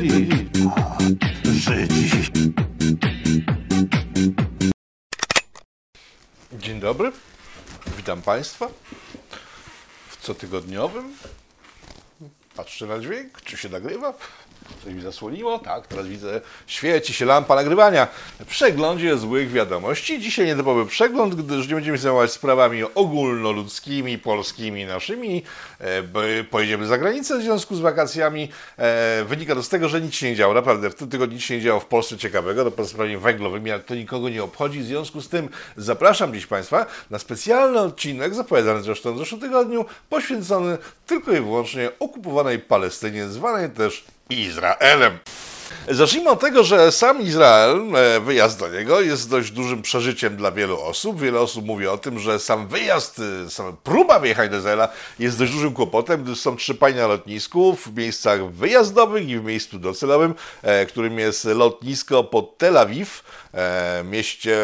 Żydzi. Dzień dobry, witam Państwa w cotygodniowym. Patrzę na dźwięk, czy się nagrywa. Coś mi zasłoniło? Tak, teraz widzę, świeci się lampa nagrywania. W przeglądzie złych wiadomości. Dzisiaj nietypowy przegląd, gdyż nie będziemy się zajmować sprawami ogólnoludzkimi, polskimi naszymi. E, pojedziemy za granicę w związku z wakacjami. E, wynika to z tego, że nic się nie działo. Naprawdę, w tym tygodniu nic się nie działo w Polsce ciekawego, to po sprawami węglowymi, ale to nikogo nie obchodzi. W związku z tym zapraszam dziś Państwa na specjalny odcinek, zapowiadany zresztą w zeszłym tygodniu, poświęcony tylko i wyłącznie okupowanej Palestynie, zwanej też Izraelem. Zacznijmy od tego, że sam Izrael, e, wyjazd do niego jest dość dużym przeżyciem dla wielu osób. Wiele osób mówi o tym, że sam wyjazd, e, sama próba wyjechania do Izraela jest dość dużym kłopotem, gdyż są trzy na lotnisku w miejscach wyjazdowych i w miejscu docelowym, e, którym jest lotnisko pod Tel Awiw, mieście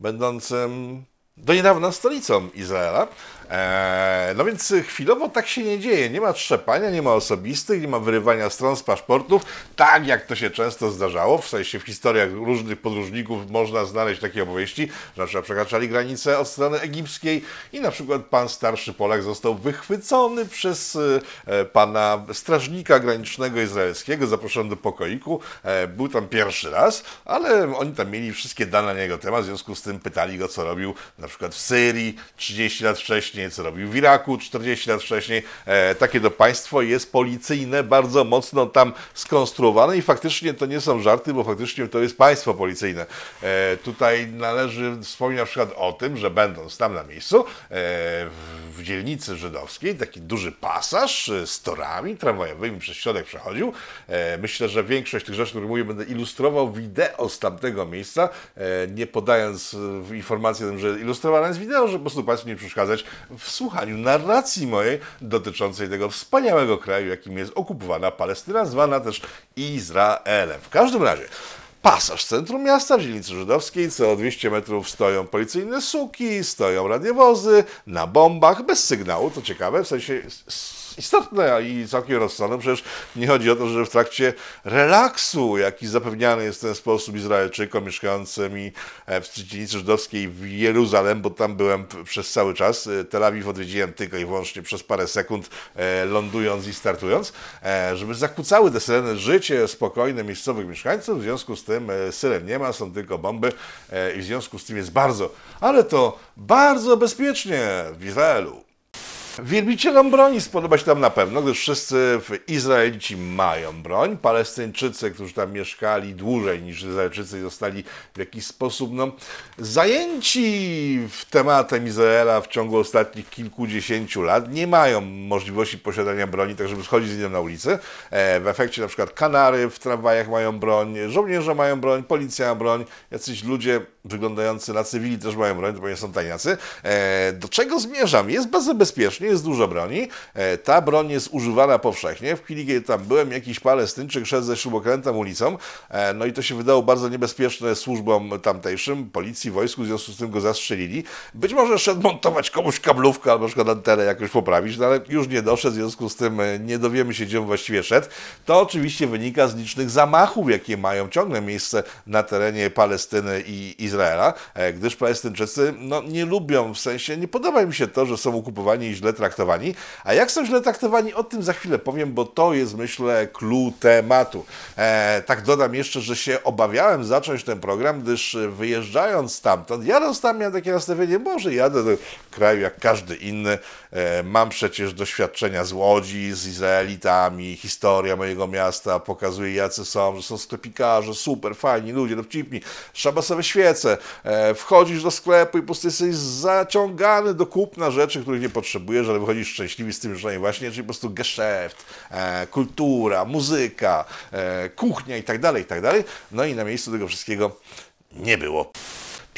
będącym do niedawna stolicą Izraela. Eee, no więc chwilowo tak się nie dzieje. Nie ma trzepania, nie ma osobistych, nie ma wyrywania stron z paszportów, tak jak to się często zdarzało. W sensie w historiach różnych podróżników można znaleźć takie opowieści, że na przykład przekraczali granicę od strony egipskiej i na przykład pan starszy Polak został wychwycony przez e, pana strażnika granicznego izraelskiego, zaproszony do pokoiku. E, był tam pierwszy raz, ale oni tam mieli wszystkie dane na jego temat, w związku z tym pytali go, co robił na przykład w Syrii 30 lat wcześniej wcześniej, co robił w Iraku 40 lat wcześniej. E, takie to państwo jest policyjne, bardzo mocno tam skonstruowane i faktycznie to nie są żarty, bo faktycznie to jest państwo policyjne. E, tutaj należy wspomnieć na przykład o tym, że będąc tam na miejscu, e, w, dzielnicy żydowskiej, taki duży pasaż z torami tramwajowymi przez środek przechodził. E, myślę, że większość tych rzeczy, które mówię, będę ilustrował wideo z tamtego miejsca, e, nie podając e, informacji o tym, że ilustrowane jest wideo, żeby po prostu Państwu nie przeszkadzać w słuchaniu narracji mojej dotyczącej tego wspaniałego kraju, jakim jest okupowana Palestyna, zwana też Izraelem. W każdym razie, pasaż centrum miasta, w dzielnicy żydowskiej, co 200 metrów stoją policyjne suki, stoją radiowozy, na bombach, bez sygnału, to ciekawe, w sensie istotne i całkiem rozsądne. Przecież nie chodzi o to, że w trakcie relaksu, jaki zapewniany jest w ten sposób Izraelczykom mieszkającym e, w dzielnicy żydowskiej w Jeruzalem, bo tam byłem przez cały czas. E, Tel Awiw odwiedziłem tylko i wyłącznie przez parę sekund, e, lądując i startując, żeby zakłócały te syreny życie spokojne miejscowych mieszkańców. W związku z tym syren nie ma, są tylko bomby i w związku z tym jest bardzo, ale to bardzo bezpiecznie w Izraelu. Wielbicielom broni spodoba się tam na pewno, gdyż wszyscy Izraelici mają broń. Palestyńczycy, którzy tam mieszkali dłużej niż Izraelczycy, zostali w jakiś sposób no, zajęci tematem Izraela w ciągu ostatnich kilkudziesięciu lat, nie mają możliwości posiadania broni, tak żeby schodzić z nią na ulicy. E, w efekcie na przykład Kanary w tramwajach mają broń, żołnierze mają broń, policja ma broń, jacyś ludzie wyglądający na cywili też mają broń, to nie są tajniacy. E, do czego zmierzam? Jest bardzo bezpiecznie, jest dużo broni. E, ta broń jest używana powszechnie. W chwili, kiedy tam byłem, jakiś Palestyńczyk szedł ze śrubokrętem ulicą, e, no i to się wydało bardzo niebezpieczne służbom tamtejszym, policji, wojsku, w związku z tym go zastrzelili. Być może szedł montować komuś kablówkę albo szkoda antenę jakoś poprawić, no ale już nie doszedł, w związku z tym nie dowiemy się, gdzie on właściwie szedł. To oczywiście wynika z licznych zamachów, jakie mają ciągle miejsce na terenie Palestyny i Izraela. E, gdyż Palestyńczycy no, nie lubią, w sensie nie podoba mi się to, że są okupowani i źle traktowani. A jak są źle traktowani, o tym za chwilę powiem, bo to jest, myślę, clue tematu. E, tak dodam jeszcze, że się obawiałem zacząć ten program, gdyż wyjeżdżając stamtąd, jadąc tam miałem takie nastawienie, może jadę do kraju jak każdy inny, mam przecież doświadczenia z Łodzi, z Izraelitami, historia mojego miasta pokazuje jacy są, że są sklepikarze, super, fajni ludzie, dowcipni, szabasowe świece, E, wchodzisz do sklepu i po prostu jesteś zaciągany do kupna rzeczy, których nie potrzebujesz, ale wychodzisz szczęśliwy z tym że właśnie, czyli po prostu geszeft, e, kultura, muzyka, e, kuchnia i tak dalej, i tak dalej. No i na miejscu tego wszystkiego nie było.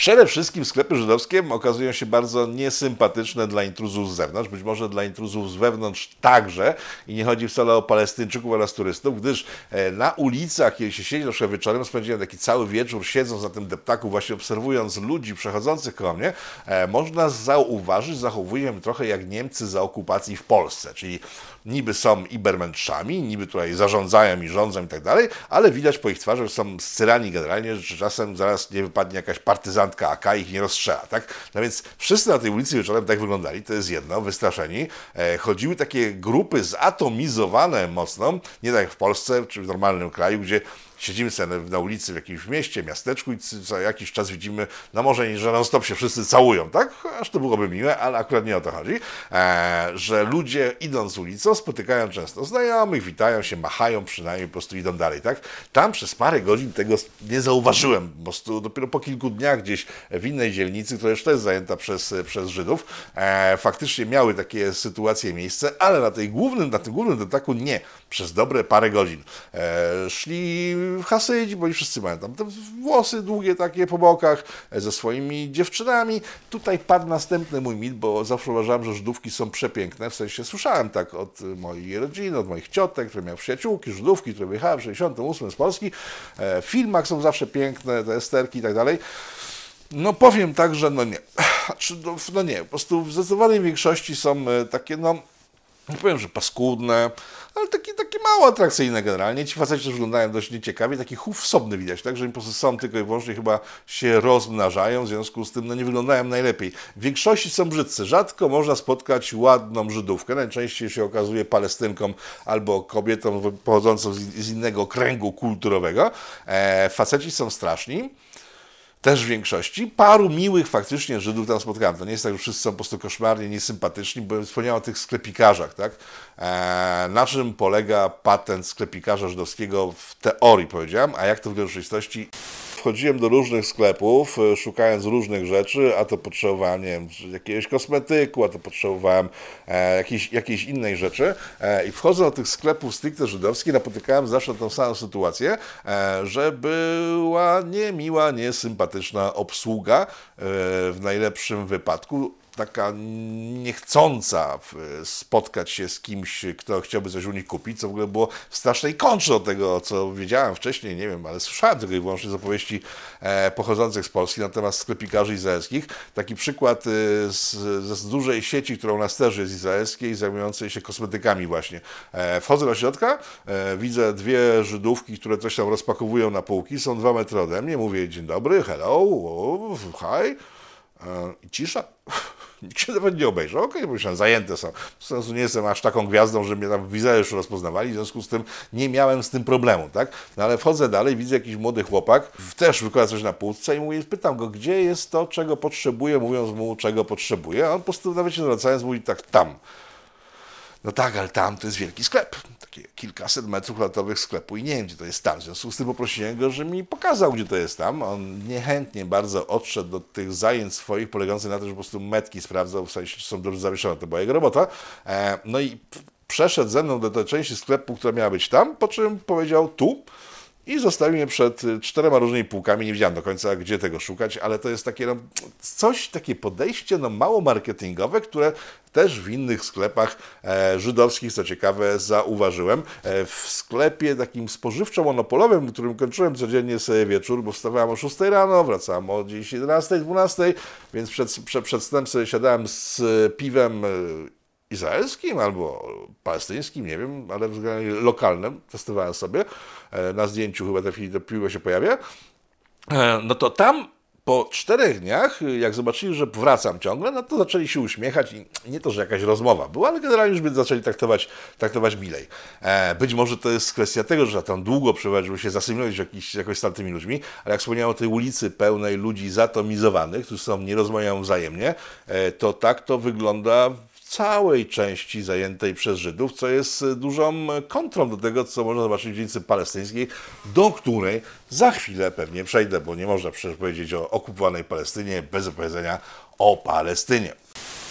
Przede wszystkim sklepy żydowskie okazują się bardzo niesympatyczne dla intruzów z zewnątrz, być może dla intruzów z wewnątrz także. I nie chodzi wcale o Palestyńczyków oraz turystów, gdyż e, na ulicach, kiedy się siedzi, na wieczorem, spędziłem taki cały wieczór siedząc na tym deptaku, właśnie obserwując ludzi przechodzących koło mnie, e, można zauważyć, zachowuję trochę jak Niemcy za okupacji w Polsce, czyli niby są ibermędrzami, niby tutaj zarządzają i rządzą i tak dalej, ale widać po ich twarzy, że są scyrani generalnie, że czasem zaraz nie wypadnie jakaś partyzantka AK i ich nie rozstrzela, tak? No więc wszyscy na tej ulicy wieczorem tak wyglądali, to jest jedno, wystraszeni. E, chodziły takie grupy zatomizowane mocno, nie tak jak w Polsce czy w normalnym kraju, gdzie siedzimy sobie na ulicy w jakimś mieście, miasteczku i co jakiś czas widzimy, no może że non stop się wszyscy całują, tak? Aż to byłoby miłe, ale akurat nie o to chodzi, e, że ludzie idąc ulicą spotykają często znajomych, witają się, machają przynajmniej, po prostu idą dalej, tak? Tam przez parę godzin tego nie zauważyłem, po prostu dopiero po kilku dniach gdzieś w innej dzielnicy, która już też jest zajęta przez, przez Żydów, e, faktycznie miały takie sytuacje miejsce, ale na, tej głównym, na tym głównym dotaku nie, przez dobre parę godzin. E, szli Hasydzi, bo oni wszyscy mają tam te włosy długie takie po bokach, e, ze swoimi dziewczynami. Tutaj padł następny mój mit, bo zawsze uważałem, że Żydówki są przepiękne, w sensie słyszałem tak od mojej rodziny, od moich ciotek, które miały przyjaciółki, Żydówki, które wyjechały w 68 z Polski. E, w filmach są zawsze piękne, te esterki i tak dalej. No powiem tak, że no nie. No, no nie, po prostu w zdecydowanej większości są e, takie, no nie powiem, że paskudne, ale takie, takie mało atrakcyjne generalnie. Ci faceci też wyglądają dość nieciekawie, taki chów wsobny widać, tak, że oni po prostu są tylko i wyłącznie chyba się rozmnażają, w związku z tym no, nie wyglądają najlepiej. W większości są brzydcy. Rzadko można spotkać ładną Żydówkę, najczęściej się okazuje palestynką albo kobietą pochodzącą z innego kręgu kulturowego. E, faceci są straszni też w większości. Paru miłych faktycznie Żydów tam spotkałem. To nie jest tak, że wszyscy są po prostu koszmarnie niesympatyczni, bo wspomniałem o tych sklepikarzach, tak? E, na czym polega patent sklepikarza żydowskiego? W teorii, powiedziałem, a jak to w rzeczywistości? Wchodziłem do różnych sklepów, e, szukając różnych rzeczy, a to potrzebowałem, nie wiem, jakiegoś kosmetyku, a to potrzebowałem e, jakiejś, jakiejś innej rzeczy. E, I wchodzę do tych sklepów stricte żydowskich, napotykałem zawsze tą samą sytuację, e, że była niemiła, niesympatyczna obsługa, e, w najlepszym wypadku taka niechcąca spotkać się z kimś, kto chciałby coś u nich kupić, co w ogóle było strasznej kontrze od tego, co wiedziałem wcześniej, nie wiem, ale słyszałem tylko i wyłącznie z opowieści e, pochodzących z Polski na temat sklepikarzy izraelskich. Taki przykład e, z, z dużej sieci, która u nas też jest izraelskiej, zajmującej się kosmetykami właśnie. E, wchodzę do środka, widzę dwie Żydówki, które coś tam rozpakowują na półki, są dwa metry ode mnie, mówię dzień dobry, hello, hi, i cisza. Nikt nawet nie obejrzał. Okej, okay, myślałem, zajęte są. W sensu nie jestem aż taką gwiazdą, że mnie tam już rozpoznawali, w związku z tym nie miałem z tym problemu, tak? No ale wchodzę dalej, widzę jakiś młody chłopak, też wykłada coś na półce i mówię, pytam go, gdzie jest to, czego potrzebuje, mówiąc mu, czego potrzebuje, a on po prostu nawet się zwracając mówi tak, tam. No tak, ale tam to jest wielki sklep. Kilkaset metrów kwadratowych sklepu i nie wiem, gdzie to jest tam. W związku z tym poprosiłem go, że mi pokazał, gdzie to jest tam. On niechętnie bardzo odszedł do tych zajęć swoich, polegających na tym, że po prostu metki sprawdzał, w sensie, czy są dobrze zawieszone. To była jego robota. E, no i przeszedł ze mną do tej części sklepu, która miała być tam, po czym powiedział tu i zostawił mnie przed y, czterema różnymi półkami. Nie wiedziałem do końca, gdzie tego szukać, ale to jest takie no, coś, takie podejście no, mało marketingowe, które też w innych sklepach e, żydowskich, co ciekawe, zauważyłem. E, w sklepie takim spożywczo-monopolowym, w którym kończyłem codziennie sobie wieczór, bo wstawałem o 6 rano, wracałem o gdzieś 11, 12, więc przed, przed, przed snem sobie siadałem z piwem e, izraelskim albo palestyńskim, nie wiem, ale względem lokalnym, testowałem sobie, e, na zdjęciu chyba te chwili piwo się pojawia, e, no to tam po czterech dniach, jak zobaczyli, że wracam ciągle, no to zaczęli się uśmiechać i nie to, że jakaś rozmowa była, ale generalnie już by zaczęli traktować, traktować milej. E, być może to jest kwestia tego, że tam długo przebywać, żeby się zasymulować jakiś, jakoś z tamtymi ludźmi, ale jak wspomniałem o tej ulicy pełnej ludzi zatomizowanych, którzy są, nie rozmawiają wzajemnie, e, to tak to wygląda całej części zajętej przez Żydów, co jest e, dużą kontrą do tego, co można zobaczyć w dzielnicy palestyńskiej, do której za chwilę pewnie przejdę, bo nie można przecież powiedzieć o okupowanej Palestynie bez opowiedzenia o Palestynie.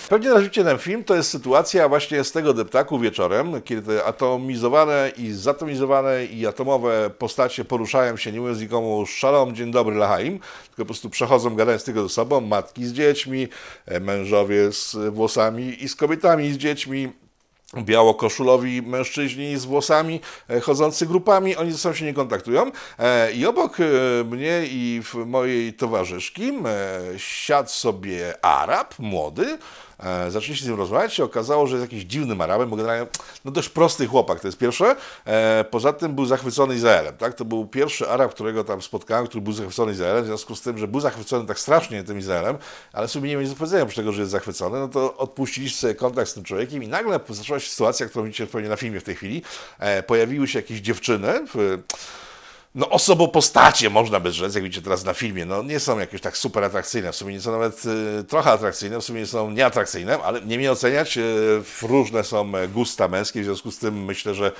Pewnie narzucicie ten film, to jest sytuacja właśnie z tego deptaku wieczorem, kiedy atomizowane i zatomizowane i atomowe postacie poruszają się, nie mówiąc nikomu szalom, dzień dobry, lahaim, tylko po prostu przechodzą, gadając tylko ze sobą, matki z dziećmi, e, mężowie z włosami i z kobietami z dziećmi, białokoszulowi mężczyźni z włosami, e, chodzący grupami, oni ze sobą się nie kontaktują. E, I obok mnie i mojej towarzyszki siadł sobie Arab, młody, E, zaczęliśmy z nim rozmawiać, się okazało, że jest jakiś dziwnym Arabem, bo generalnie no dość prosty chłopak, to jest pierwsze. E, poza tym był zachwycony Izraelem, tak? To był pierwszy Arab, którego tam spotkałem, który był zachwycony Izraelem, w związku z tym, że był zachwycony tak strasznie tym Izraelem, ale sobie nie mieli do powiedzenia tego, że jest zachwycony, no to odpuściliście sobie kontakt z tym człowiekiem i nagle zaczęła się sytuacja, którą widzicie pewnie na filmie w tej chwili. E, pojawiły się jakieś dziewczyny w no osobopostacie, można by rzec, jak widzicie teraz na filmie, no nie są jakieś tak super atrakcyjne, w sumie nie są nawet y, trochę atrakcyjne, w sumie nie są nieatrakcyjne, ale nie mnie oceniać, y, różne są gusta męskie, w związku z tym myślę, że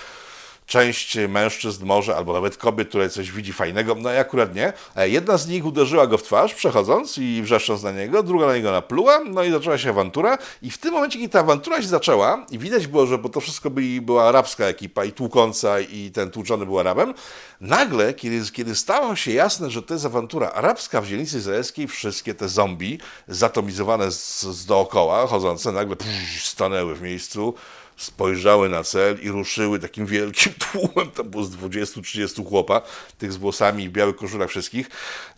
część mężczyzn może, albo nawet kobiet, które coś widzi fajnego, no i akurat nie. E, jedna z nich uderzyła go w twarz, przechodząc i wrzeszcząc na niego, druga na niego napluła, no i zaczęła się awantura i w tym momencie, kiedy ta awantura się zaczęła i widać było, że bo to wszystko byli, była arabska ekipa i tłukąca i ten tłuczony był Arabem, nagle, kiedy, kiedy stało się jasne, że to jest awantura arabska w dzielnicy izraelskiej, wszystkie te zombie zatomizowane z, z dookoła, chodzące, nagle pff, stanęły w miejscu, spojrzały na cel i ruszyły takim wielkim tłumem, tam było z 20-30 chłopa, tych z włosami w białych koszulach wszystkich.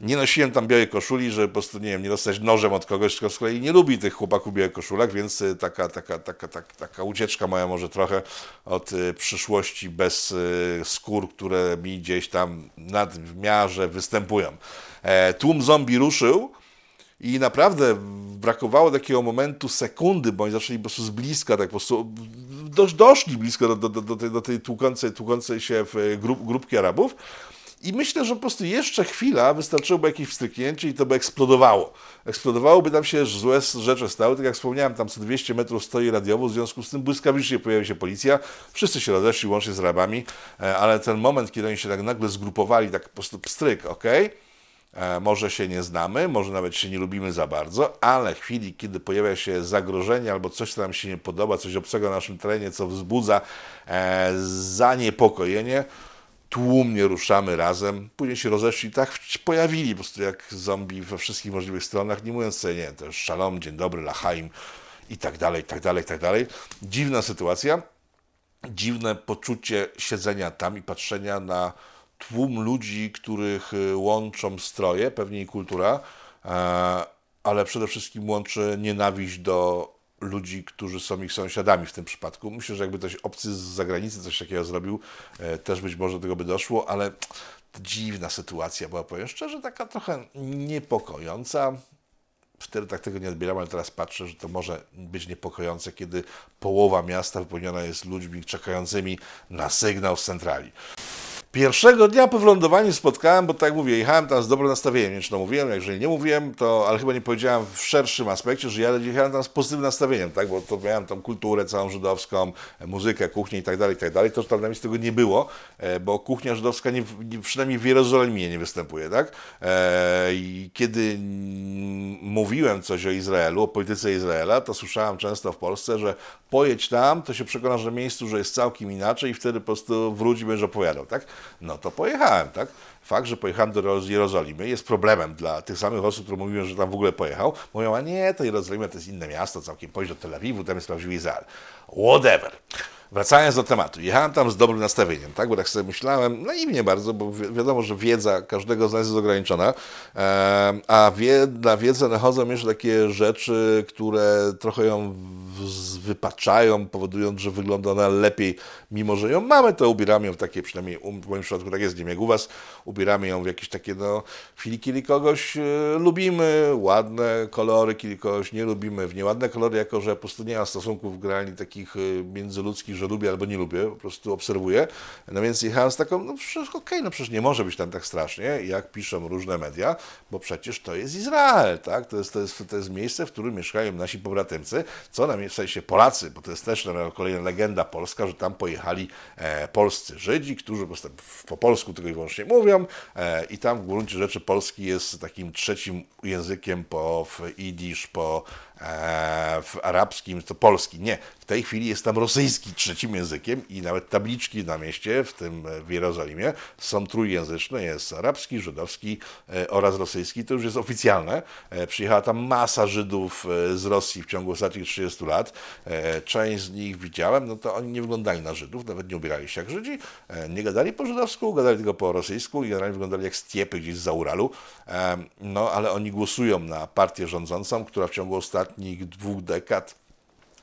Nie nosiłem tam białej koszuli, że po prostu, nie wiem, nie dostać nożem od kogoś, tylko z kolei nie lubi tych chłopaków w białych koszulach, więc y, taka, taka, taka, taka, taka ucieczka moja może trochę od y, przyszłości bez y, skór, które mi gdzieś tam nad w miarze występują. E, tłum zombie ruszył, i naprawdę brakowało takiego momentu, sekundy, bo oni zaczęli po prostu z bliska, tak po prostu dość doszli blisko do, do, do, tej, do tej tłukącej, tłukącej się w grup, grupki Arabów. I myślę, że po prostu jeszcze chwila wystarczyłoby jakieś wstrzyknięcie i to by eksplodowało. Eksplodowałoby tam się złe rzeczy stały. Tak jak wspomniałem, tam co 200 metrów stoi radiowo, w związku z tym błyskawicznie pojawi się policja. Wszyscy się rozeszli, łącznie z Arabami, e, ale ten moment, kiedy oni się tak nagle zgrupowali, tak po prostu pstryk, ok? E, może się nie znamy, może nawet się nie lubimy za bardzo, ale w chwili, kiedy pojawia się zagrożenie albo coś, co nam się nie podoba, coś obcego na naszym terenie, co wzbudza e, zaniepokojenie, tłumnie ruszamy razem. Później się rozeszli, tak pojawili po prostu jak zombie we wszystkich możliwych stronach, nie mówiąc sobie, nie, to jest szalom, dzień dobry, lachaim i tak dalej, i tak dalej, i tak dalej. Dziwna sytuacja, dziwne poczucie siedzenia tam i patrzenia na tłum ludzi, których y, łączą stroje, pewnie i kultura, e, ale przede wszystkim łączy nienawiść do ludzi, którzy są ich sąsiadami w tym przypadku. Myślę, że jakby ktoś obcy z zagranicy coś takiego zrobił, e, też być może do tego by doszło, ale dziwna sytuacja była, powiem szczerze, taka trochę niepokojąca. Wtedy tak tego nie odbieram, ale teraz patrzę, że to może być niepokojące, kiedy połowa miasta wypełniona jest ludźmi czekającymi na sygnał z centrali. Pierwszego dnia po wylądowaniu spotkałem, bo tak jak mówię, jechałem tam z dobrym nastawieniem, nie wiem, czy to mówiłem, jeżeli nie mówiłem, to, ale chyba nie powiedziałem w szerszym aspekcie, że ja jechałem tam z pozytywnym nastawieniem, tak, bo to miałem tam kulturę całą żydowską, muzykę, kuchnię i tak dalej, i tak dalej, to tam z tego nie było, e, bo kuchnia żydowska nie, przynajmniej w Jerozolimie nie występuje, tak, e, i kiedy mówiłem coś o Izraelu, o polityce Izraela, to słyszałem często w Polsce, że pojedź tam, to się przekonasz na miejscu, że jest całkiem inaczej i wtedy po prostu wróci i będziesz opowiadał, tak? No to pojechałem, tak? Fakt, że pojechałem do Jerozolimy jest problemem dla tych samych osób, które mówią, że tam w ogóle pojechał. Mówią, a nie, to Jerozolima to jest inne miasto, całkiem pojdź do Tel Awiwu, tam jest prawdziwy Izrael. Whatever. Wracając do tematu, jechałem tam z dobrym nastawieniem, tak, bo tak sobie myślałem, no i mnie bardzo, bo wi wiadomo, że wiedza każdego z nas jest ograniczona, e, a wie, na wiedzę nachodzą jeszcze takie rzeczy, które trochę ją wypaczają, powodując, że wygląda ona lepiej, mimo że ją mamy, to ubieramy ją w takie, przynajmniej w moim przypadku tak jest, nie wiem jak u Was, ubieramy ją w jakieś takie, no, filiki kogoś e, lubimy, ładne kolory, kiedy kogoś nie lubimy, w nieładne kolory, jako że po prostu nie ma stosunków grani takich e, międzyludzkich, że lubię albo nie lubię, po prostu obserwuję. No więc jechałem z taką, no przecież okej, okay, no przecież nie może być tam tak strasznie, jak piszą różne media, bo przecież to jest Izrael, tak? To jest, to jest, to jest miejsce, w którym mieszkają nasi pobratymcy, co nam w sensie Polacy, bo to jest też kolejna legenda polska, że tam pojechali e, polscy Żydzi, którzy po, po polsku tylko i wyłącznie mówią e, i tam w gruncie rzeczy polski jest takim trzecim językiem po w idisz, po w arabskim to polski. Nie, w tej chwili jest tam rosyjski trzecim językiem i nawet tabliczki na mieście, w tym w Jerozolimie, są trójjęzyczne. Jest arabski, żydowski e, oraz rosyjski. To już jest oficjalne. E, przyjechała tam masa Żydów z Rosji w ciągu ostatnich 30 lat. Część z nich widziałem, no to oni nie wyglądali na Żydów, nawet nie ubierali się jak Żydzi. Nie gadali po żydowsku, gadali tylko po rosyjsku i generalnie wyglądali jak stiepy gdzieś z Zauralu. No ale oni głosują na partię rządzącą, która w ciągu ostatnich ostatnich dwóch dekad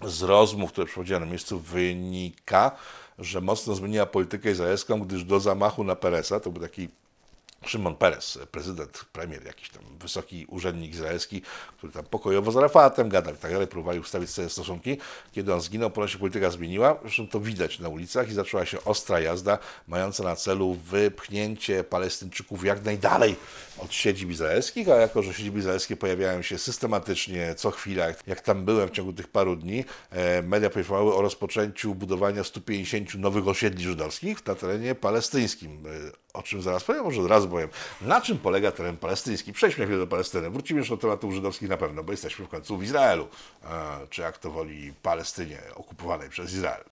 z rozmów, które przeprowadziłem na miejscu, wynika, że mocno zmieniła politykę izraelską, gdyż do zamachu na Peresa, to był taki Szymon Peres, prezydent, premier, jakiś tam wysoki urzędnik izraelski, który tam pokojowo z Arafatem gadał i tak dalej, próbowali ustawić sobie stosunki. Kiedy on zginął, ponoć się polityka zmieniła, zresztą to widać na ulicach i zaczęła się ostra jazda, mająca na celu wypchnięcie Palestyńczyków jak najdalej od siedzib izraelskich, a jako, że siedziby izraelskie pojawiają się systematycznie co chwila, jak tam byłem w ciągu tych paru dni, e, media poinformowały o rozpoczęciu budowania 150 nowych osiedli żydowskich na terenie palestyńskim. O czym zaraz powiem, może od razu powiem. Na czym polega teren palestyński? Przejdźmy chwilę do Palestyny. Wrócimy już do tematów żydowskich na pewno, bo jesteśmy w końcu w Izraelu, e, czy jak to woli Palestynie okupowanej przez Izrael.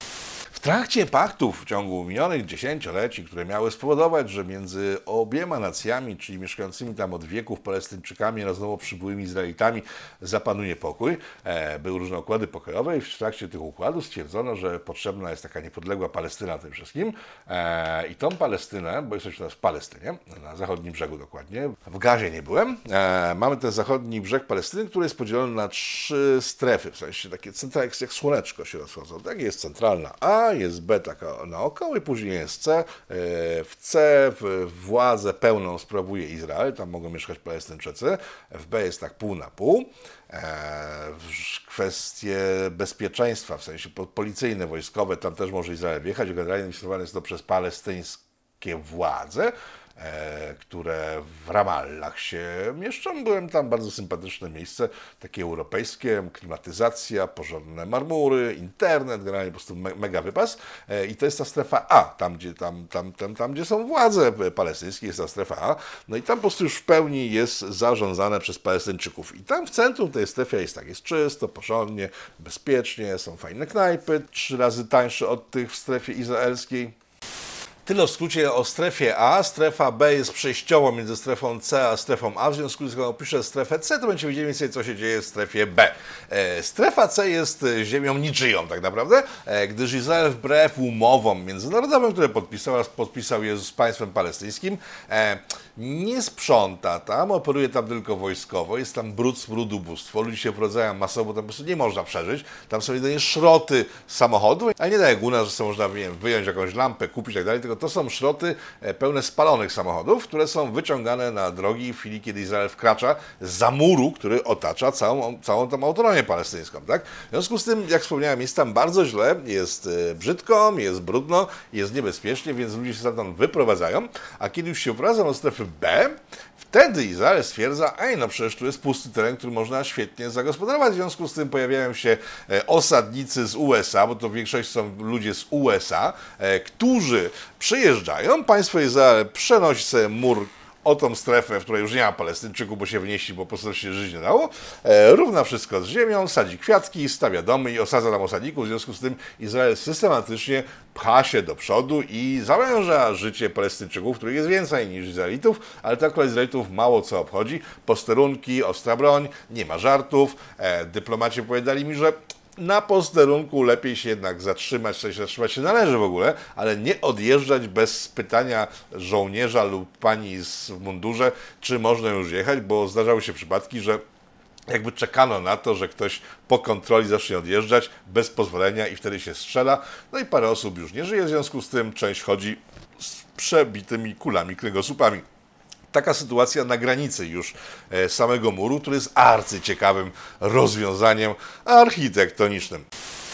W trakcie paktów w ciągu minionych dziesięcioleci, które miały spowodować, że między obiema nacjami, czyli mieszkającymi tam od wieków Palestyńczykami oraz nowo przybyłymi Izraelitami zapanuje pokój, e, były różne układy pokojowe i w trakcie tych układów stwierdzono, że potrzebna jest taka niepodległa Palestyna tym wszystkim e, i tą Palestynę, bo jesteśmy teraz w Palestynie, na zachodnim brzegu dokładnie, w Gazie nie byłem, e, mamy ten zachodni brzeg Palestyny, który jest podzielony na trzy strefy, w sensie takie centra, jak, jak słoneczko się rozchodzą, tak? Jest centralna A, jest B taka naokoło i później jest C. E, w C władzę pełną sprawuje Izrael, tam mogą mieszkać Palestyńczycy. W B jest tak pół na pół. E, kwestie bezpieczeństwa, w sensie policyjne, wojskowe, tam też może Izrael wjechać. Generalnie jest to przez palestyńskie władze. E, które w Ramallach się mieszczą. Byłem tam, bardzo sympatyczne miejsce, takie europejskie, klimatyzacja, porządne marmury, internet, generalnie po prostu mega wypas. E, I to jest ta strefa A, tam gdzie, tam, tam, tam, tam, gdzie są władze palestyńskie, jest ta strefa A. No i tam po prostu już w pełni jest zarządzane przez Palestyńczyków. I tam w centrum tej strefy jest tak, jest czysto, porządnie, bezpiecznie, są fajne knajpy, trzy razy tańsze od tych w strefie izraelskiej. Tyle w skrócie o strefie A. Strefa B jest przejściową między strefą C a strefą A. W związku z tym, jak opiszę strefę C, to będziemy wiedzieli więcej, co się dzieje w strefie B. E, strefa C jest ziemią niczyją tak naprawdę, e, gdyż Izrael wbrew umowom międzynarodowym, które podpisał, podpisał je z państwem palestyńskim, e, nie sprząta tam, operuje tam tylko wojskowo, jest tam brud z brudu bóstwo, ludzie się wrodzają masowo, tam po prostu nie można przeżyć, tam są jedynie szroty samochodów, a nie tak jak u nas, że można wiem, wyjąć jakąś lampę, kupić i tak dalej, tylko to są szroty e, pełne spalonych samochodów, które są wyciągane na drogi w chwili, kiedy Izrael wkracza za muru, który otacza całą, całą tą autonomię palestyńską. Tak? W związku z tym, jak wspomniałem, jest tam bardzo źle, jest e, brzydko, jest brudno, jest niebezpiecznie, więc ludzie się stamtąd wyprowadzają, a kiedy już się wraca do strefy B, Wtedy Izrael stwierdza, ej, no przecież tu jest pusty teren, który można świetnie zagospodarować. W związku z tym pojawiają się e, osadnicy z USA, bo to w większości są ludzie z USA, e, którzy przyjeżdżają. Państwo Izrael przenosi sobie mur o tą strefę, w której już nie ma Palestyńczyków, bo się wnieśli, bo po prostu się żyć nie dało, e, równa wszystko z ziemią, sadzi kwiatki, stawia domy i osadza tam osadników. W związku z tym Izrael systematycznie pcha się do przodu i zawęża życie Palestyńczyków, których jest więcej niż Izraelitów, ale tak Izraelitów mało co obchodzi. Posterunki, ostra broń, nie ma żartów. E, dyplomaci powiedzieli mi, że na posterunku lepiej się jednak zatrzymać, sensie zatrzymać się należy w ogóle, ale nie odjeżdżać bez pytania żołnierza lub pani w mundurze, czy można już jechać, bo zdarzały się przypadki, że jakby czekano na to, że ktoś po kontroli zacznie odjeżdżać bez pozwolenia i wtedy się strzela. No i parę osób już nie żyje w związku z tym, część chodzi z przebitymi kulami kręgosłupami taka sytuacja na granicy już e, samego muru, który jest arcyciekawym rozwiązaniem architektonicznym.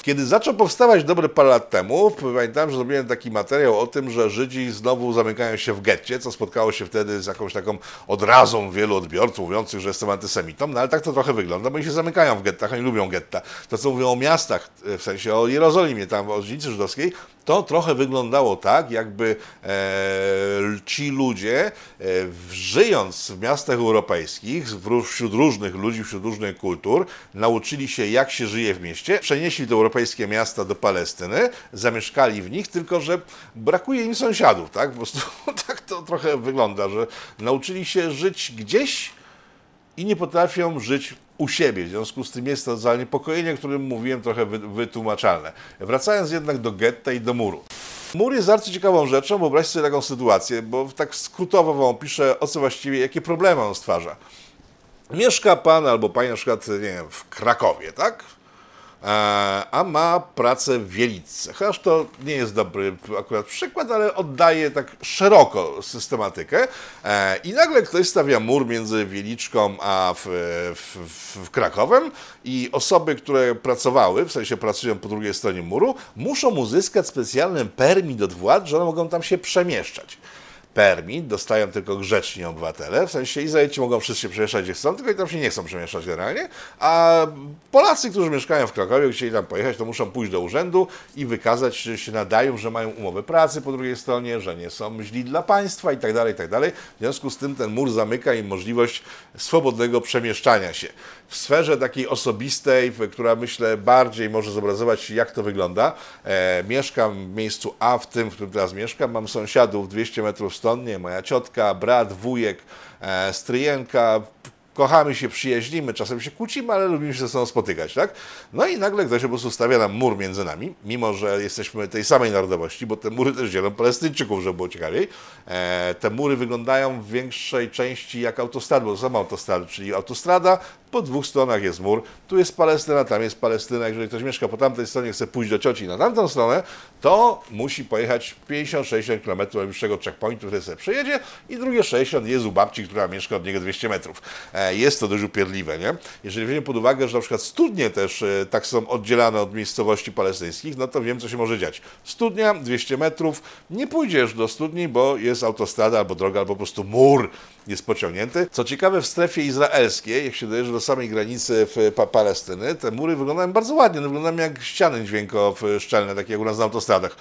Kiedy zaczął powstawać dobre parę lat temu, pamiętam, że zrobiłem taki materiał o tym, że Żydzi znowu zamykają się w getcie, co spotkało się wtedy z jakąś taką odrazą wielu odbiorców mówiących, że jestem antysemitą, no ale tak to trochę wygląda, bo oni się zamykają w gettach, oni lubią getta. To, co mówią o miastach, w sensie o Jerozolimie, tam o dzielnicy żydowskiej, to trochę wyglądało tak, jakby e, ci ludzie, e, żyjąc w miastach europejskich, wśród różnych ludzi, wśród różnych kultur, nauczyli się, jak się żyje w mieście, przenieśli do europejskie miasta do Palestyny, zamieszkali w nich, tylko że brakuje im sąsiadów, tak? Po prostu tak to trochę wygląda, że nauczyli się żyć gdzieś i nie potrafią żyć u siebie. W związku z tym jest to zaniepokojenie, o którym mówiłem, trochę wytłumaczalne. Wracając jednak do getta i do muru. Mur jest bardzo ciekawą rzeczą, wyobraźcie sobie taką sytuację, bo tak skrótowo wam opiszę, o co właściwie, jakie problemy on stwarza. Mieszka pan albo pani na przykład, nie wiem, w Krakowie, tak? A ma pracę w Wieliczce. Chociaż to nie jest dobry akurat przykład, ale oddaje tak szeroko systematykę. E, I nagle ktoś stawia mur między Wieliczką a w, w, w Krakowem i osoby, które pracowały, w sensie pracują po drugiej stronie muru, muszą uzyskać specjalny permit od władz, że one mogą tam się przemieszczać permit, dostają tylko grzeczni obywatele, w sensie Izraelici mogą wszyscy przemieszczać gdzie chcą, tylko i tam się nie chcą przemieszczać generalnie, a Polacy, którzy mieszkają w Krakowie, chcieli tam pojechać, to muszą pójść do urzędu i wykazać, że się nadają, że mają umowę pracy po drugiej stronie, że nie są źli dla państwa i tak dalej, i tak dalej. W związku z tym ten mur zamyka im możliwość swobodnego przemieszczania się. W sferze takiej osobistej, która myślę bardziej może zobrazować, jak to wygląda, e, mieszkam w miejscu A, w tym, w którym teraz mieszkam, mam sąsiadów 200 metrów stąd, nie, moja ciotka, brat, wujek, e, stryjenka, kochamy się, przyjaźnimy, czasem się kłócimy, ale lubimy się ze sobą spotykać, tak? No i nagle ktoś po prostu stawia nam mur między nami, mimo że jesteśmy tej samej narodowości, bo te mury też dzielą Palestyńczyków, żeby było ciekawiej. E, te mury wyglądają w większej części jak autostrady, bo to są autostrady, czyli autostrada, po dwóch stronach jest mur, tu jest Palestyna, tam jest Palestyna. Jeżeli ktoś mieszka po tamtej stronie, chce pójść do cioci na tamtą stronę, to musi pojechać 50-60 km do najbliższego checkpointu, który sobie przejedzie i drugie 60 jest u babci, która mieszka od niego 200 metrów. E, jest to dość upierdliwe, nie? Jeżeli weźmiemy pod uwagę, że na przykład studnie też e, tak są oddzielane od miejscowości palestyńskich, no to wiem, co się może dziać. Studnia, 200 metrów, nie pójdziesz do studni, bo jest autostrada albo droga, albo po prostu mur jest pociągnięty. Co ciekawe, w strefie izraelskiej, jak się dojeżdża do samej granicy w pa Palestyny, te mury wyglądają bardzo ładnie, one wyglądają jak ściany dźwiękowo-szczelne, takie jak u nas na autostradach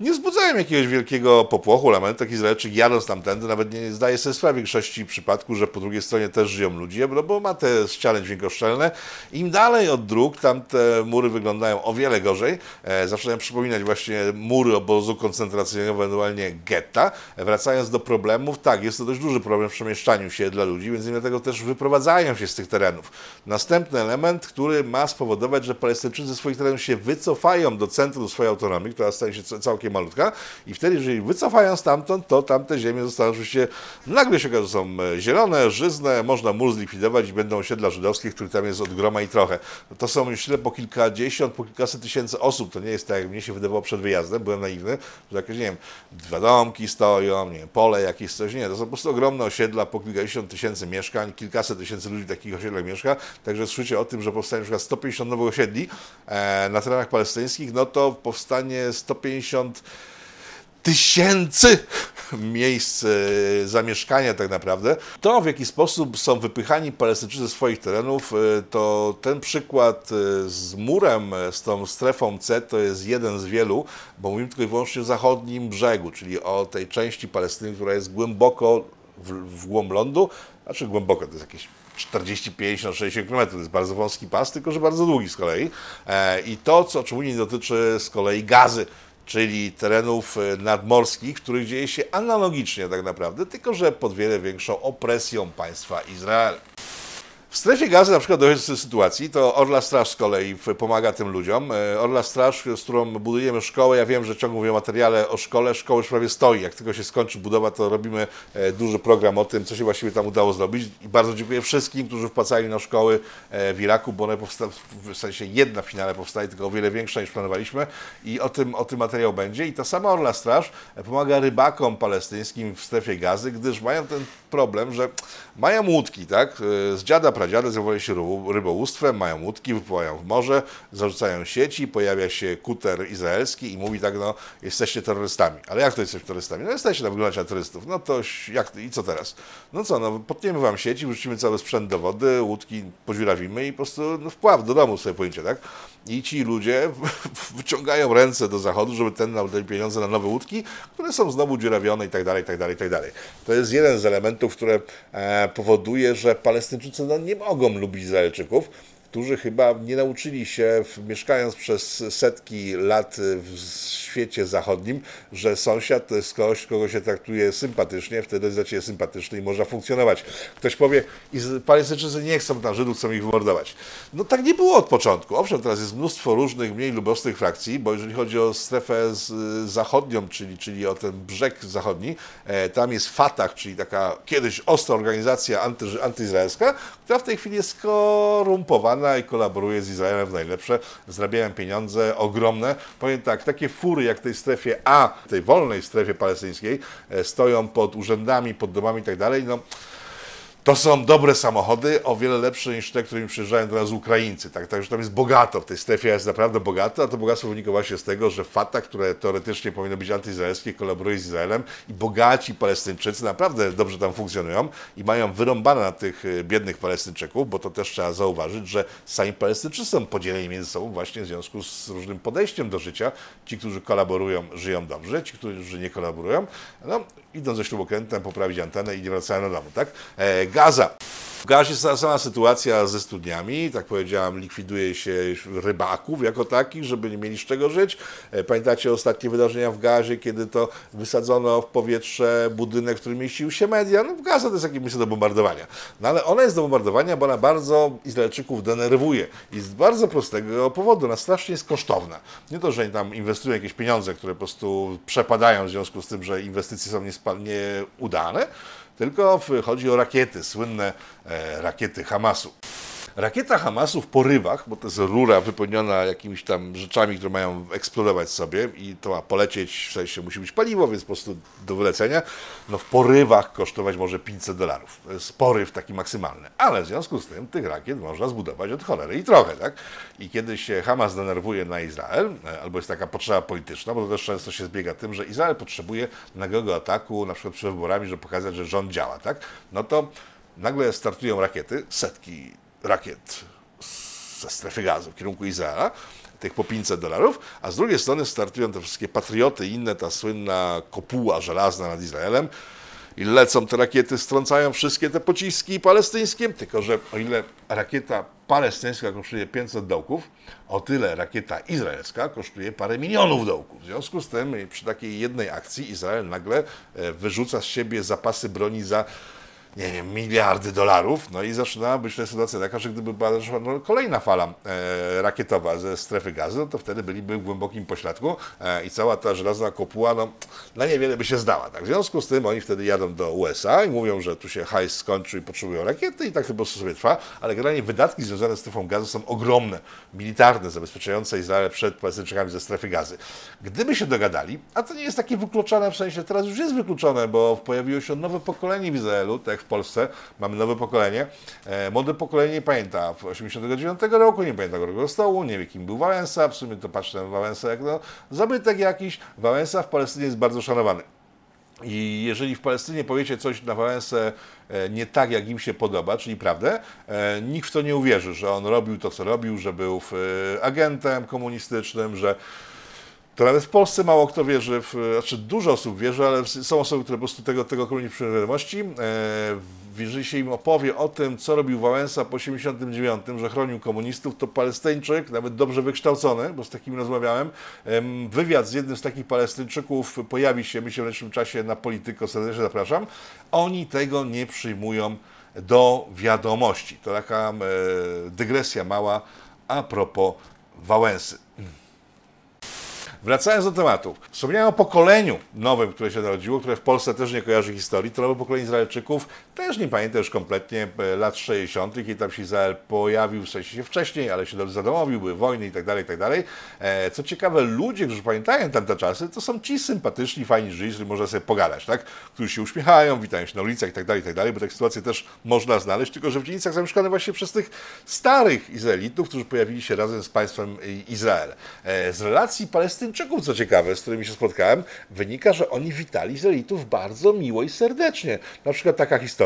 nie wzbudzają jakiegoś wielkiego popłochu, lamentu. Tak Izraelczyk jadąc tamtędy nawet nie zdaje sobie sprawy w większości przypadków, że po drugiej stronie też żyją ludzie, no bo ma te ściany dźwiękoszczelne. Im dalej od dróg, tam te mury wyglądają o wiele gorzej. E, zaczynają przypominać właśnie mury obozu koncentracyjnego, ewentualnie getta. Wracając do problemów, tak, jest to dość duży problem w przemieszczaniu się dla ludzi, więc dlatego też wyprowadzają się z tych terenów. Następny element, który ma spowodować, że Palestyńczycy ze swoich terenów się wycofają do centrum swojej autonomii, która staje się całkiem malutka. I wtedy, jeżeli wycofają stamtąd, to tamte ziemie zostaną oczywiście, nagle się okaże, że są e, zielone, żyzne, można mur zlikwidować i będą osiedla żydowskie, których tam jest od groma i trochę. To są myślę po kilkadziesiąt, po kilkaset tysięcy osób, to nie jest tak, jak mnie się wydawało przed wyjazdem, byłem naiwny, że jakieś, nie wiem, dwa domki stoją, nie wiem, pole jakieś coś, nie, to są po prostu ogromne osiedla, po kilkadziesiąt tysięcy mieszkań, kilkaset tysięcy ludzi w takich osiedlach mieszka, także słyszycie o tym, że powstanie na przykład 150 nowych osiedli e, na terenach palestyńskich, no to powstanie 150 tysięcy miejsc e, zamieszkania tak naprawdę. To, w jaki sposób są wypychani Palestyńczycy ze swoich terenów, e, to ten przykład e, z murem, z tą strefą C, to jest jeden z wielu, bo mówimy tylko i wyłącznie o zachodnim brzegu, czyli o tej części Palestyny, która jest głęboko w, w głąb lądu, znaczy głęboko, to jest jakieś 40, 50, 60 km. To jest bardzo wąski pas, tylko że bardzo długi z kolei. I to, co, nie dotyczy z kolei gazy, czyli terenów e, nadmorskich, w których dzieje się analogicznie tak naprawdę, tylko że pod wiele większą opresją państwa Izrael. W strefie gazy na przykład dochodzi do sytuacji, to Orla Straż z kolei pomaga tym ludziom. E, Orla Straż, z którą budujemy szkołę, ja wiem, że ciągle mówię materiale o szkole, szkoła już prawie stoi. Jak tylko się skończy budowa, to robimy e, duży program o tym, co się właściwie tam udało zrobić. I bardzo dziękuję wszystkim, którzy wpłacali na szkoły e, w Iraku, bo one powstały, w sensie jedna w finale powstaje, tylko o wiele większa niż planowaliśmy i o tym, o tym materiał będzie. I ta sama Orla Straż pomaga rybakom palestyńskim w strefie gazy, gdyż mają ten problem, że mają łódki, tak? Z dziada pradziady zajmowali się rybołówstwem, mają łódki, wypływają w morze, zarzucają sieci, pojawia się kuter izraelski i mówi tak, no jesteście terrorystami. Ale jak to jesteście terrorystami? No jesteście na wyglądać na terrorystów. No to jak, i co teraz? No co, no potniemy wam sieci, wrzucimy cały sprzęt do wody, łódki podziurawimy i po prostu no, wpław do domu sobie pojęcie, tak? I ci ludzie wyciągają ręce do zachodu, żeby ten dał pieniądze na nowe łódki, które są znowu dziurawione i tak dalej, i tak dalej, i tak dalej. To jest jeden z elementów, które e, powoduje, że Palestyńczycy no, nie mogą lubić Izraelczyków. Którzy chyba nie nauczyli się, mieszkając przez setki lat w świecie zachodnim, że sąsiad to jest ktoś, kogo się traktuje sympatycznie, wtedy jest dla ciebie sympatyczny i można funkcjonować. Ktoś powie, Palestyńczycy nie chcą tam Żydów, chcą ich wymordować. No tak nie było od początku. Owszem, teraz jest mnóstwo różnych, mniej lub ostrych frakcji, bo jeżeli chodzi o strefę zachodnią, czyli, czyli o ten brzeg zachodni, e, tam jest Fatah, czyli taka kiedyś ostra organizacja anty, antyizraelska, która w tej chwili jest skorumpowana i kolaboruje z Izraelem w najlepsze, zarabiają pieniądze ogromne. Powiem tak, takie fury jak w tej strefie A, tej wolnej strefie palestyńskiej, e, stoją pod urzędami, pod domami i tak dalej, no to są dobre samochody, o wiele lepsze niż te, którymi przyjeżdżają do nas Ukraińcy. Tak, także tam jest bogato, w tej strefie jest naprawdę bogato, a to bogactwo wynika właśnie z tego, że Fatah, które teoretycznie powinno być antyizraelskie, kolaboruje z Izraelem i bogaci Palestyńczycy naprawdę dobrze tam funkcjonują i mają wyrąbane na tych y, biednych Palestyńczyków, bo to też trzeba zauważyć, że sami Palestyńczycy są podzieleni między sobą właśnie w związku z różnym podejściem do życia. Ci, którzy kolaborują, żyją dobrze, ci, którzy nie kolaborują, no, idą ze śrubokrętem poprawić antenę i nie wracają do domu, tak? Gaza. W Gazie jest ta sama sytuacja ze studniami, tak powiedziałem, likwiduje się rybaków jako takich, żeby nie mieli z czego żyć. E, Pamiętacie ostatnie wydarzenia w Gazie, kiedy to wysadzono w powietrze budynek, w którym mieścił się media? No Gaza to jest takie miejsce do bombardowania. No ale ona jest do bombardowania, bo ona bardzo Izraelczyków denerwuje. I z bardzo prostego powodu, ona strasznie jest kosztowna. Nie to, że tam inwestują jakieś pieniądze, które po prostu przepadają w związku z tym, że inwestycje są nieudane, tylko chodzi o rakiety, słynne e, rakiety Hamasu. Rakieta Hamasu w porywach, bo to jest rura wypełniona jakimiś tam rzeczami, które mają eksplodować sobie i to ma polecieć, w sensie musi być paliwo, więc po prostu do wylecenia, no w porywach kosztować może 500 dolarów. To jest poryw taki maksymalny. Ale w związku z tym tych rakiet można zbudować od cholery i trochę, tak? I kiedy się Hamas denerwuje na Izrael, e, albo jest taka potrzeba polityczna, bo to też często się zbiega tym, że Izrael potrzebuje nagłego ataku, na przykład przed wyborami, żeby pokazać, że rząd działa, tak? No to nagle startują rakiety, setki rakiet ze strefy gazy w kierunku Izraela, tych po 500 dolarów, a z drugiej strony startują te wszystkie patrioty i inne, ta słynna kopuła żelazna nad Izraelem i lecą te rakiety, strącają wszystkie te pociski palestyńskie, tylko że o ile rakieta palestyńska kosztuje 500 dołków, o tyle rakieta izraelska kosztuje parę milionów dołków. W związku z tym y, przy takiej jednej akcji Izrael nagle e, wyrzuca z siebie zapasy broni za nie wiem, miliardy dolarów, no i zaczyna być ta sytuacja taka, że gdyby była no, kolejna fala e, rakietowa ze strefy gazy, no to wtedy byliby w głębokim pośladku e, i cała ta żelazna kopuła, no, na niewiele by się zdała. Tak? W związku z tym oni wtedy jadą do USA i mówią, że tu się hajs skończył i potrzebują rakiety i tak to po prostu sobie trwa, ale generalnie wydatki związane z strefą gazy są ogromne, militarne, zabezpieczające Izrael przed Palestyńczykami ze strefy gazy. Gdyby się dogadali, a to nie jest takie wykluczone, w sensie teraz już jest wykluczone, bo pojawiło się nowe pokolenie w Izraelu, tak w Polsce mamy nowe pokolenie. E, młode pokolenie nie pamięta 89 roku, nie pamięta Gorego Stołu, nie wie kim był Wałęsa, w sumie to patrzę na Wałęsę jak no, zabytek jakiś. Wałęsa w Palestynie jest bardzo szanowany. I jeżeli w Palestynie powiecie coś na Wałęsę e, nie tak, jak im się podoba, czyli prawdę, e, nikt w to nie uwierzy, że on robił to, co robił, że był agentem komunistycznym, że to nawet w Polsce mało kto wierzy, w, znaczy dużo osób wierzy, ale są osoby, które po prostu tego, tego akurat nie przyjmują wiadomości. E, jeżeli się im opowie o tym, co robił Wałęsa po 89, że chronił komunistów, to Palestyńczyk, nawet dobrze wykształcony, bo z takimi rozmawiałem, em, wywiad z jednym z takich Palestyńczyków pojawi się, myślę, w najbliższym czasie na Polityko, serdecznie zapraszam. Oni tego nie przyjmują do wiadomości. To taka e, dygresja mała a propos Wałęsy. Wracając do tematu. Wspomniałem o pokoleniu nowym, które się narodziło, które w Polsce też nie kojarzy historii. To nowe pokolenie Izraelczyków też nie pamięta już kompletnie e, lat 60., kiedy tam się Izrael pojawił, w sensie się wcześniej, ale się zadomowił, były wojny i tak dalej, i tak. E, Co ciekawe, ludzie, którzy pamiętają tamte czasy, to są ci sympatyczni, fajni żyli, z którymi można sobie pogadać, tak? Którzy się uśmiechają, witają się na ulicach i tak i tak dalej, bo takie sytuacje też można znaleźć, tylko że w dzielnicach zamieszkane właśnie przez tych starych Izraelitów, którzy pojawili się razem z państwem Izrael. E, Z relacji Palestyńczyków, co ciekawe, z którymi się spotkałem, wynika, że oni witali Izraelitów bardzo miło i serdecznie. Na przykład taka historia.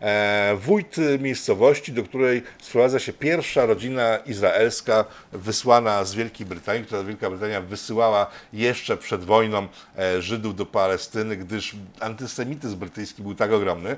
E, Wójt miejscowości, do której sprowadza się pierwsza rodzina izraelska wysłana z Wielkiej Brytanii, która Wielka Brytania wysyłała jeszcze przed wojną e, Żydów do Palestyny, gdyż antysemityzm brytyjski był tak ogromny,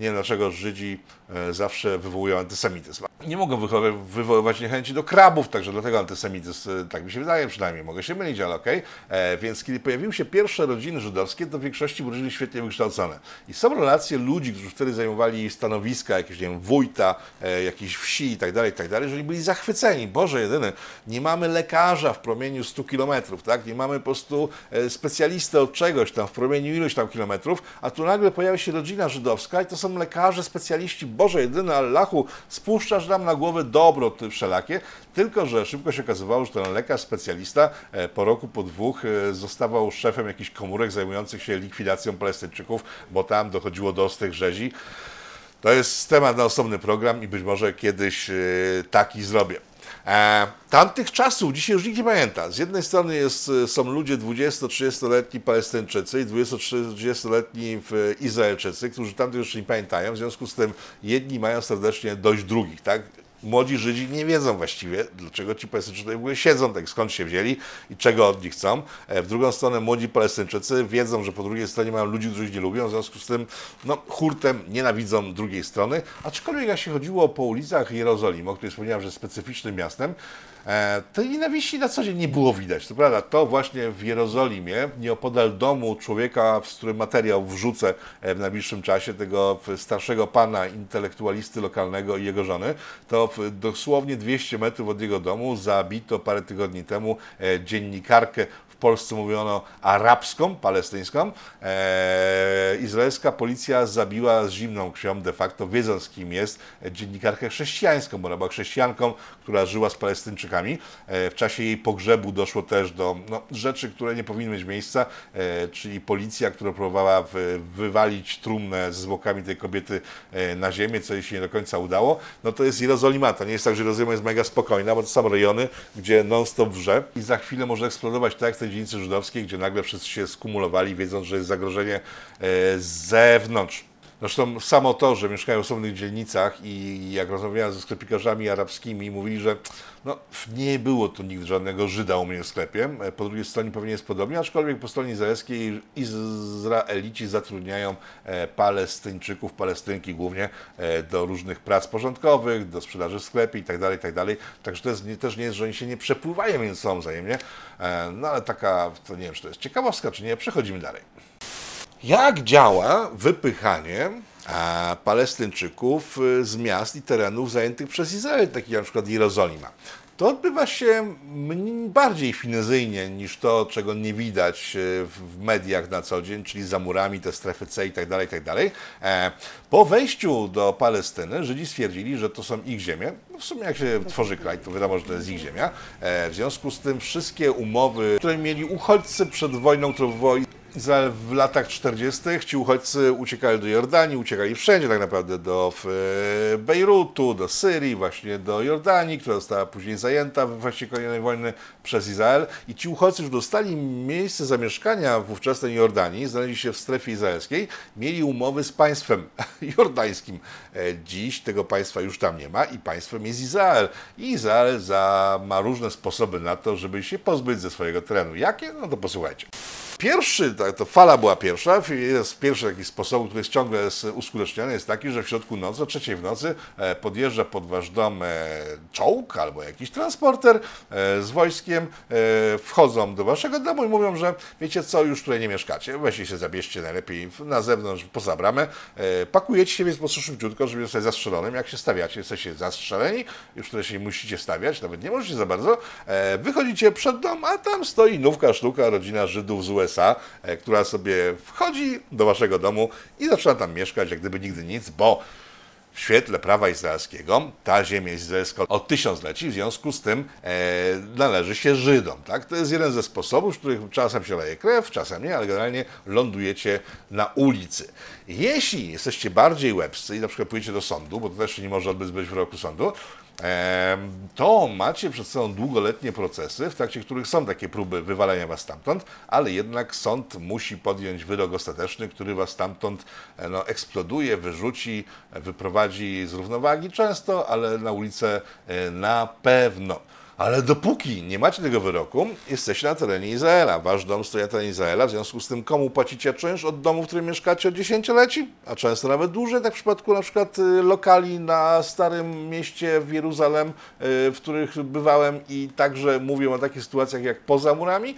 Nie wiem dlaczego Żydzi e, zawsze wywołują antysemityzm. Nie mogą wywoływać niechęci do krabów, także dlatego antysemityzm, e, tak mi się wydaje przynajmniej, mogę się mylić, ale okej. E, Więc kiedy pojawiły się pierwsze rodziny żydowskie, to w większości rodziny świetnie wykształcone. I są relacje ludzi, którzy wtedy zajmowali stanowiska, jakieś, nie wiem, wójta, e, jakiejś wsi i tak dalej, i tak dalej, że oni byli zachwyceni. Boże jedyny, nie mamy lekarza w promieniu 100 kilometrów, tak? Nie mamy po prostu specjalistę od czegoś tam w promieniu iluś tam kilometrów, a tu nagle pojawia się rodzina żydowska i to są lekarze, specjaliści. Boże jedyny, Allahu, spuszczasz nam na głowę dobro ty wszelakie, tylko że szybko się okazywało, że ten lekarz specjalista e, po roku, po dwóch e, zostawał szefem jakichś komórek zajmujących się likwidacją Palestyńczyków, bo tam dochodziło do ostrych rzezi. To jest temat na osobny program i być może kiedyś e, taki zrobię. E, tamtych czasów dzisiaj już nikt nie pamięta. Z jednej strony jest, e, są ludzie 20-30-letni Palestyńczycy i 20-30-letni w- Izraelczycy, którzy tamtych już nie pamiętają. W związku z tym jedni mają serdecznie dość drugich. Tak? Młodzi Żydzi nie wiedzą właściwie, dlaczego ci Palestyńczycy w ogóle siedzą, tak skąd się wzięli i czego od nich chcą. E, W drugą stronę młodzi Palestyńczycy wiedzą, że po drugiej stronie mają ludzi, których nie lubią, w związku z tym no, hurtem nienawidzą drugiej strony. Aczkolwiek jak się chodziło po ulicach Jerozolimy, o której wspomniałem, że jest specyficznym miastem, tej nienawiści na co dzień nie było widać. To prawda, to właśnie w Jerozolimie, nieopodal domu człowieka, z którym materiał wrzucę e, w najbliższym czasie, tego starszego pana intelektualisty lokalnego i jego żony, to w dosłownie 200 metrów od jego domu zabito parę tygodni temu e, dziennikarkę w Polsce mówiono arabską, palestyńską. E, izraelska policja zabiła z zimną krwią, de facto wiedząc kim jest, e, dziennikarkę chrześcijańską, bo ona była chrześcijanką, która żyła z Palestyńczykami. E, w czasie jej pogrzebu doszło też do no, rzeczy, które nie powinny mieć miejsca, e, czyli policja, która próbowała wy, wywalić trumnę z zwłokami tej kobiety e, na ziemię, co jej się nie do końca udało. No to jest Jerozolima, to nie jest tak, że Jerozolima jest mega spokojna, bo to są rejony, gdzie non-stop wrze i za chwilę może eksplodować tak jak dzielnicy żydowskiej, gdzie nagle wszyscy się skumulowali, wiedząc, że jest zagrożenie e, z zewnątrz. Zresztą samo to, że mieszkają w osobnych dzielnicach i jak rozmawiałem ze sklepikarzami arabskimi, mówili, że no, nie było tu nigdy żadnego Żyda u mnie w sklepie. Po drugiej stronie pewnie jest podobnie, aczkolwiek po stronie izraelskiej Izraelici zatrudniają e, Palestyńczyków, Palestynki głównie e, do różnych prac porządkowych, do sprzedaży w sklepie itd. itd. Także to jest, też nie jest, że oni się nie przepływają między sobą wzajemnie. E, No ale taka, to nie wiem, czy to jest ciekawostka, czy nie. Przechodzimy dalej. Jak działa wypychanie a, Palestyńczyków y, z miast i terenów zajętych przez Izrael, takich jak na przykład Jerozolima? To odbywa się bardziej finezyjnie niż to, czego nie widać y, w mediach na co dzień, czyli za murami, te strefy C tak dalej, tak. E, Po wejściu do Palestyny Żydzi stwierdzili, że to są ich ziemie. No w sumie jak się tworzy kraj, to wiadomo, że to jest ich ziemia. E, W związku z tym wszystkie umowy, które mieli uchodźcy przed wojną, którą wywołał Izrael w latach 40. ci uchodźcy uciekali do Jordanii, uciekali wszędzie tak naprawdę do e, Bejrutu, do Syrii, właśnie do Jordanii, która została później zajęta w właśnie kolejnej wojny przez Izrael. I ci uchodźcy już dostali miejsce zamieszkania w ówczesnej Jordanii, znaleźli się w strefie izraelskiej, mieli umowy z państwem jordańskim. E, Dziś tego państwa już tam nie ma i państwem jest Izrael. I Izrael za, ma różne sposoby na to, żeby się pozbyć ze swojego terenu. Jakie? No to posłuchajcie. Pierwszy, to fala była pierwsza, jest pierwszy taki sposób, który jest ciągle jest uskuteczniany, jest taki, że w środku nocy, o trzeciej w nocy e, podjeżdża pod wasz dom e, czołg albo jakiś transporter e, z wojskiem, wchodzą do waszego domu i mówią, że wiecie co, już tutaj nie mieszkacie, weźcie się zabierzcie najlepiej na zewnątrz, poza bramę, pakujecie się więc po prostu szybciutko, żeby zostać zastrzelonym, jak się stawiacie, jesteście zastrzeleni, już tutaj się musicie stawiać, nawet nie możecie za bardzo, wychodzicie przed dom, a tam stoi nówka sztuka, rodzina Żydów z USA, która sobie wchodzi do waszego domu i zaczyna tam mieszkać, jak gdyby nigdy nic, bo w świetle prawa izraelskiego ta ziemia izraelska od tysiącleci, w związku z tym e, należy się Żydom. Tak? To jest jeden ze sposobów, w których czasem się leje krew, czasem nie, ale generalnie lądujecie na ulicy. Jeśli jesteście bardziej łebscy i na przykład pójdziecie do sądu, bo to też nie może odbyć bez wyroku sądu, to macie przed sobą długoletnie procesy, w trakcie których są takie próby wywalenia was stamtąd, ale jednak sąd musi podjąć wyrok ostateczny, który was stamtąd e, no, eksploduje, wyrzuci, wyprowadzi z równowagi często, ale na ulicę e, na pewno. Ale dopóki nie macie tego wyroku, jesteście na terenie Izraela. Wasz dom stoi na terenie Izraela, w związku z tym komu płacicie czynsz od domu, w którym mieszkacie od dziesięcioleci? A często nawet dłużej, tak w przypadku na przykład y, lokali na Starym Mieście w Jeruzalem, y, w których bywałem i także mówię o takich sytuacjach jak poza murami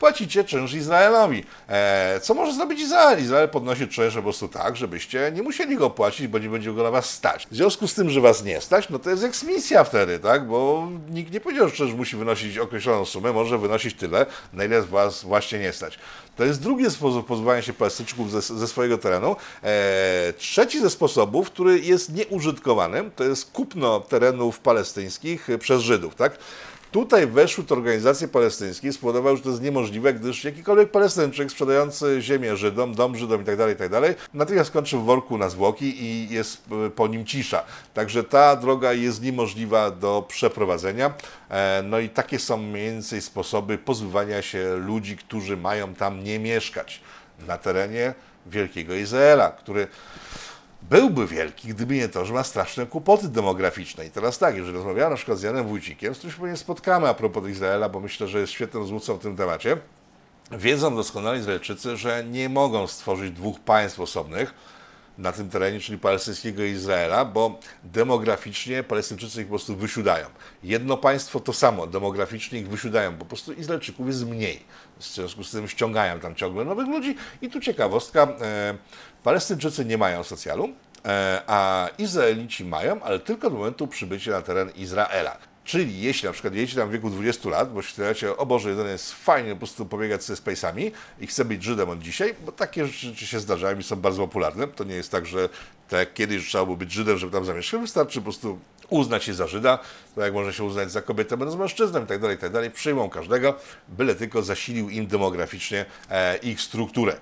płacicie czynsz Izraelowi. E, co może zrobić Izrael? Izrael podnosi czynsz po prostu tak, żebyście nie musieli go płacić, bo nie będzie go na was stać. W związku z tym, że was nie stać, no to jest eksmisja wtedy, tak? Bo nikt nie powiedział, że czynsz musi wynosić określoną sumę, może wynosić tyle, na ile was właśnie nie stać. To jest drugi sposób pozbywania się Palestyńczyków ze, ze swojego terenu. E, trzeci ze sposobów, który jest nieużytkowany, to jest kupno terenów palestyńskich przez Żydów, tak? Tutaj weszły te organizacje palestyńskie, spowodowały, że to jest niemożliwe, gdyż jakikolwiek Palestyńczyk sprzedający ziemię Żydom, dom Żydom itd., tak itd., tak natychmiast kończy w worku na zwłoki i jest e, po nim cisza. Także ta droga jest niemożliwa do przeprowadzenia. E, no i takie są mniej więcej sposoby pozbywania się ludzi, którzy mają tam nie mieszkać na terenie Wielkiego Izraela, który byłby wielki, gdyby nie to, że ma straszne kłopoty demograficzne. I teraz tak, jeżeli rozmawiałem na przykład z Janem Wójcikiem, z którym się pewnie spotkamy a propos Izraela, bo myślę, że jest świetnym rozmówcą w tym temacie, wiedzą doskonale Izraelczycy, że nie mogą stworzyć dwóch państw osobnych, na tym terenie, czyli palestyńskiego Izraela, bo demograficznie Palestyńczycy ich po prostu wysiudają. Jedno państwo to samo, demograficznie ich wysiudają, bo po prostu Izraelczyków jest mniej. W związku z tym ściągają tam ciągle nowych ludzi. I tu ciekawostka, e, Palestyńczycy nie mają socjalu, e, a Izraelici mają, ale tylko do momentu przybycia na teren Izraela. Czyli jeśli na przykład jedziecie tam w wieku 20 lat, bo się o Boże, jeden jest fajnie po prostu pobiegać ze spacami i chce być Żydem od dzisiaj, bo takie rzeczy się zdarzają i są bardzo popularne. To nie jest tak, że tak kiedyś trzeba było być Żydem, żeby tam zamieszkać, wystarczy po prostu uznać się za Żyda, tak jak można się uznać za kobietę będąc mężczyzną i tak dalej, i tak dalej. Przyjmą każdego, byle tylko zasilił im demograficznie e, ich strukturę.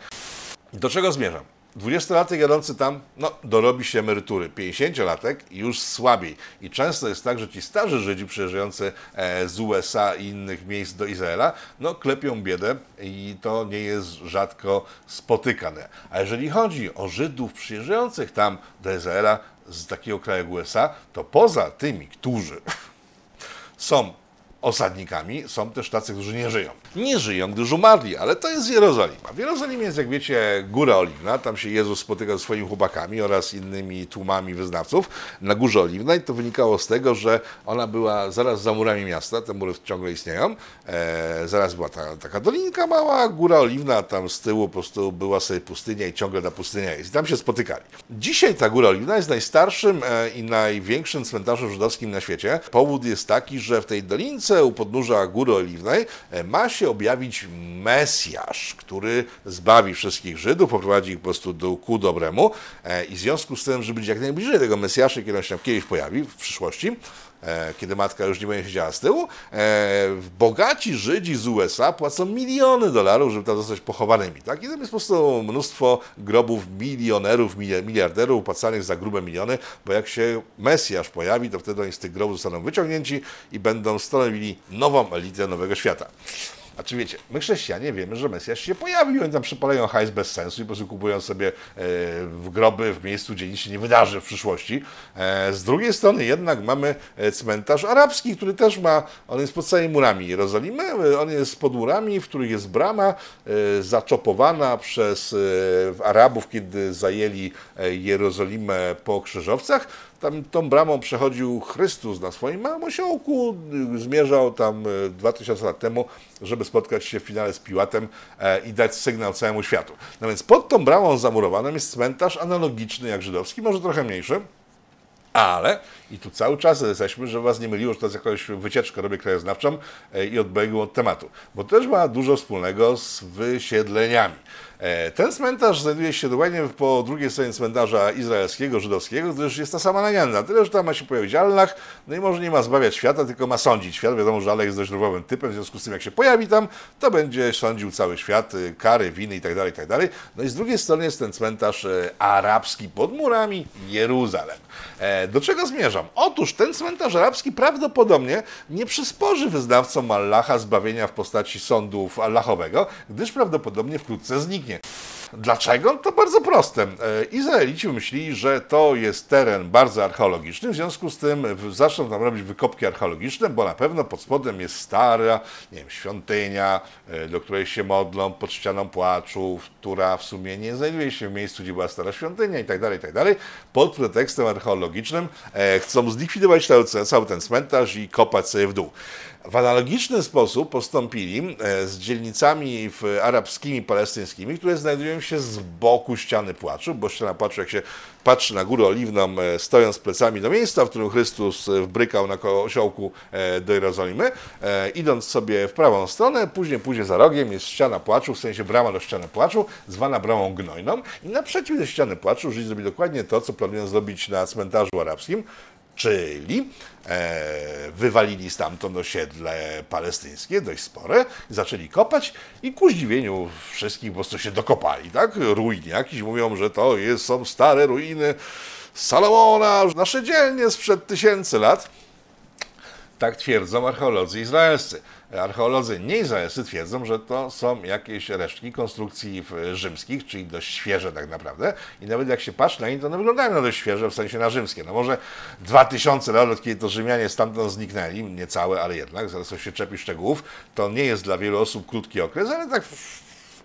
Do czego zmierzam? 20-latek jadący tam, no, dorobi się emerytury. 50-latek już słabiej. I często jest tak, że ci starzy Żydzi przyjeżdżający e, z USA i innych miejsc do Izraela, no, klepią biedę i to nie jest rzadko spotykane. A jeżeli chodzi o Żydów przyjeżdżających tam do Izraela z takiego kraju jak USA, to poza tymi, którzy są osadnikami, są też tacy, którzy nie żyją. Nie żyją, gdyż umarli, ale to jest Jerozolima. W Jerozolimie jest, jak wiecie, Góra Oliwna, tam się Jezus spotyka ze swoimi chłopakami oraz innymi tłumami wyznawców na Górze Oliwnej. To wynikało z tego, że ona była zaraz za murami miasta, te mury ciągle istnieją, e, zaraz była ta, taka dolinka mała, Góra Oliwna, tam z tyłu po prostu była sobie pustynia i ciągle ta pustynia jest. I tam się spotykali. Dzisiaj ta Góra Oliwna jest najstarszym e, i największym cmentarzem żydowskim na świecie. Powód jest taki, że w tej dolince u podnóża Góry Oliwnej e, ma się objawić Mesjasz, który zbawi wszystkich Żydów, poprowadzi ich po prostu do, ku dobremu e, i w związku z tym, żeby być jak najbliżej tego Mesjasza, kiedy on się tam kiedyś pojawi w przyszłości, E, kiedy matka już nie będzie siedziała z tyłu, e, bogaci Żydzi z USA płacą miliony dolarów, żeby tam zostać pochowanymi. Tak? I tam jest po prostu mnóstwo grobów milionerów, miliarderów płacanych za grube miliony, bo jak się Mesjasz pojawi, to wtedy oni z tych grobów zostaną wyciągnięci i będą stanowili nową elitę nowego świata. A czy wiecie, my chrześcijanie wiemy, że Mesjasz się pojawił, oni tam przypalają hajs bez sensu i po prostu kupują sobie e, w groby w miejscu, gdzie nic się nie wydarzy w przyszłości. E, z drugiej strony jednak mamy e, cmentarz arabski, który też ma, on jest pod samymi murami Jerozolimy, on jest pod murami, w których jest brama zaczopowana przez Arabów, kiedy zajęli Jerozolimę po krzyżowcach. Tam tą bramą przechodził Chrystus na swoim małym osiołku, zmierzał tam 2000 lat temu, żeby spotkać się w finale z Piłatem e, i dać sygnał całemu światu. No więc pod tą bramą zamurowaną jest cmentarz analogiczny jak żydowski, może trochę mniejszy, ale, i tu cały czas jesteśmy, żeby Was nie myliło, że to jest jakaś wycieczka, robię krajoznawczą e, i odbiegł od tematu, bo też ma dużo wspólnego z wysiedleniami. E, ten cmentarz znajduje się dokładnie po drugiej stronie cmentarza izraelskiego, żydowskiego, gdyż jest ta sama legenda. Tyle, że tam ma się pojawić Allah, no i może nie ma zbawiać świata, tylko ma sądzić świat. Wiadomo, że Allah jest dość nerwowym typem, w związku z tym jak się pojawi tam, to będzie sądził cały świat, y, kary, winy itd., tak itd. Tak no i z drugiej strony jest ten cmentarz y, arabski pod murami Jeruzalem. E, do czego zmierzam? Otóż ten cmentarz arabski prawdopodobnie nie przysporzy wyznawcom Allaha zbawienia w postaci sądów Allahowego, gdyż prawdopodobnie wkrótce zniknie. Dlaczego? To bardzo proste. E, Izraelici myśleli, że to jest teren bardzo archeologiczny, w związku z tym zaczną tam robić wykopki archeologiczne, bo na pewno pod spodem jest stara, nie wiem, świątynia, e, do której się modlą pod ścianą płaczu, która w sumie nie znajduje się w miejscu, gdzie była stara świątynia i tak dalej, tak dalej. Pod pretekstem archeologicznym e, chcą zlikwidować cały ten cmentarz i kopać sobie w dół. W analogiczny sposób postąpili e, z dzielnicami arabskimi, palestyńskimi, które znajdują się z boku ściany płaczu, bo ściana płaczu, jak się patrzy na górę oliwną, e, stojąc plecami do miejsca, w którym Chrystus e, wbrykał na osiołku do Jerozolimy, idąc sobie w prawą stronę, później, później za rogiem jest ściana płaczu, w sensie brama do ściany płaczu, zwana bramą gnojną i naprzeciw tej ściany płaczu Żydzi zrobili dokładnie to, co planują zrobić na cmentarzu arabskim, Czyli e, wywalili stamtąd osiedle palestyńskie, dość spore, zaczęli kopać i ku zdziwieniu wszystkich po prostu się dokopali, tak? Ruiny jakieś mówią, że to jest, są stare ruiny Salomona, nasze dzielnie sprzed tysięcy lat. Tak twierdzą archeolodzy izraelscy. Archeolodzy nieizraelscy twierdzą, że to są jakieś resztki konstrukcji w- rzymskich, czyli dość świeże tak naprawdę. I nawet jak się patrzy na nie, to one wyglądają na dość świeże, w sensie na rzymskie. No może 2000 lat, od kiedy to Rzymianie stamtąd zniknęli, niecałe, ale jednak, zaraz się czepi szczegółów, to nie jest dla wielu osób krótki okres, ale tak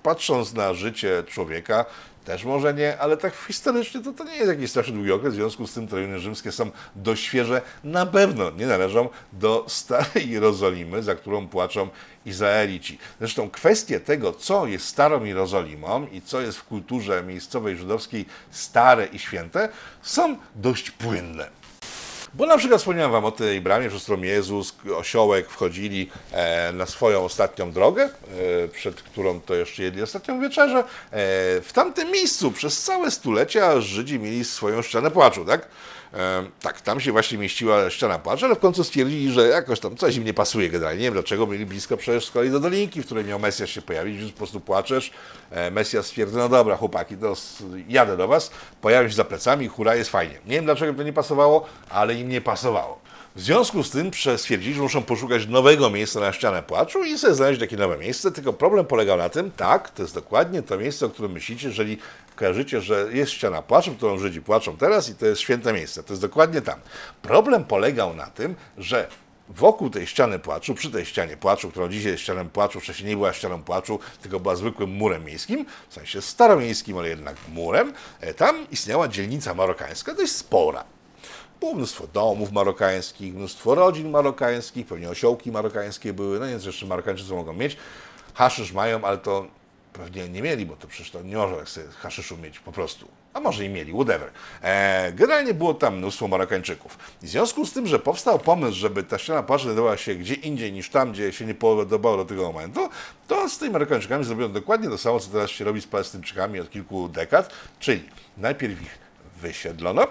patrząc na życie człowieka, też może nie, ale tak historycznie to, to nie jest jakiś strasznie długi okres, w związku z tym te ruiny rzymskie są dość świeże, na pewno nie należą do starej Jerozolimy, za którą płaczą Izraelici. Zresztą kwestie tego, co jest starą Jerozolimą i co jest w kulturze miejscowej żydowskiej stare i święte, są dość płynne. Bo na przykład wspomniałem Wam o tej bramie, przez którą Jezus, osiołek wchodzili e, na swoją ostatnią drogę, e, przed którą to jeszcze jedli ostatnią wieczerzę. E, w tamtym miejscu przez całe stulecia Żydzi mieli swoją ścianę płaczu, tak? Tak, tam się właśnie mieściła ściana płaczu, ale w końcu stwierdzili, że jakoś tam coś im nie pasuje generalnie. Nie wiem dlaczego, mieli blisko przecież z kolei do Dolinki, w której miał Mesjasz się pojawić, więc po prostu płaczesz. E, Mesjasz stwierdza, no dobra chłopaki, to jadę do Was, pojawię się za plecami, hura, jest fajnie. Nie wiem dlaczego to nie pasowało, ale im nie pasowało. W związku z tym stwierdzili, że muszą poszukać nowego miejsca na ścianę płaczu i sobie znaleźć takie nowe miejsce, tylko problem polegał na tym, tak, to jest dokładnie to miejsce, o którym myślicie, jeżeli kojarzycie, że jest ściana płaczu, którą Żydzi płaczą teraz i to jest święte miejsce, to jest dokładnie tam. Problem polegał na tym, że wokół tej ściany płaczu, przy tej ścianie płaczu, która dzisiaj jest ścianą płaczu, wcześniej nie była ścianą płaczu, tylko była zwykłym murem miejskim, w sensie staromiejskim, ale jednak murem, e, tam istniała dzielnica marokańska, dość spora. Było mnóstwo domów marokańskich, mnóstwo rodzin marokańskich, pewnie osiołki marokańskie były, no co jeszcze Marokańczycy mogą mieć. Haszysz mają, ale to pewnie nie mieli, bo to przecież to nie można tak sobie haszyszu mieć po prostu. A może i mieli, whatever. E, generalnie było tam mnóstwo Marokańczyków. I w związku z tym, że powstał pomysł, żeby ta ściana płaczu znajdowała się gdzie indziej niż tam, gdzie się nie podobało do tego momentu, to z tymi Marokańczykami zrobiono dokładnie to samo, co teraz się robi z Palestyńczykami od kilku dekad, czyli najpierw ich wysiedlono,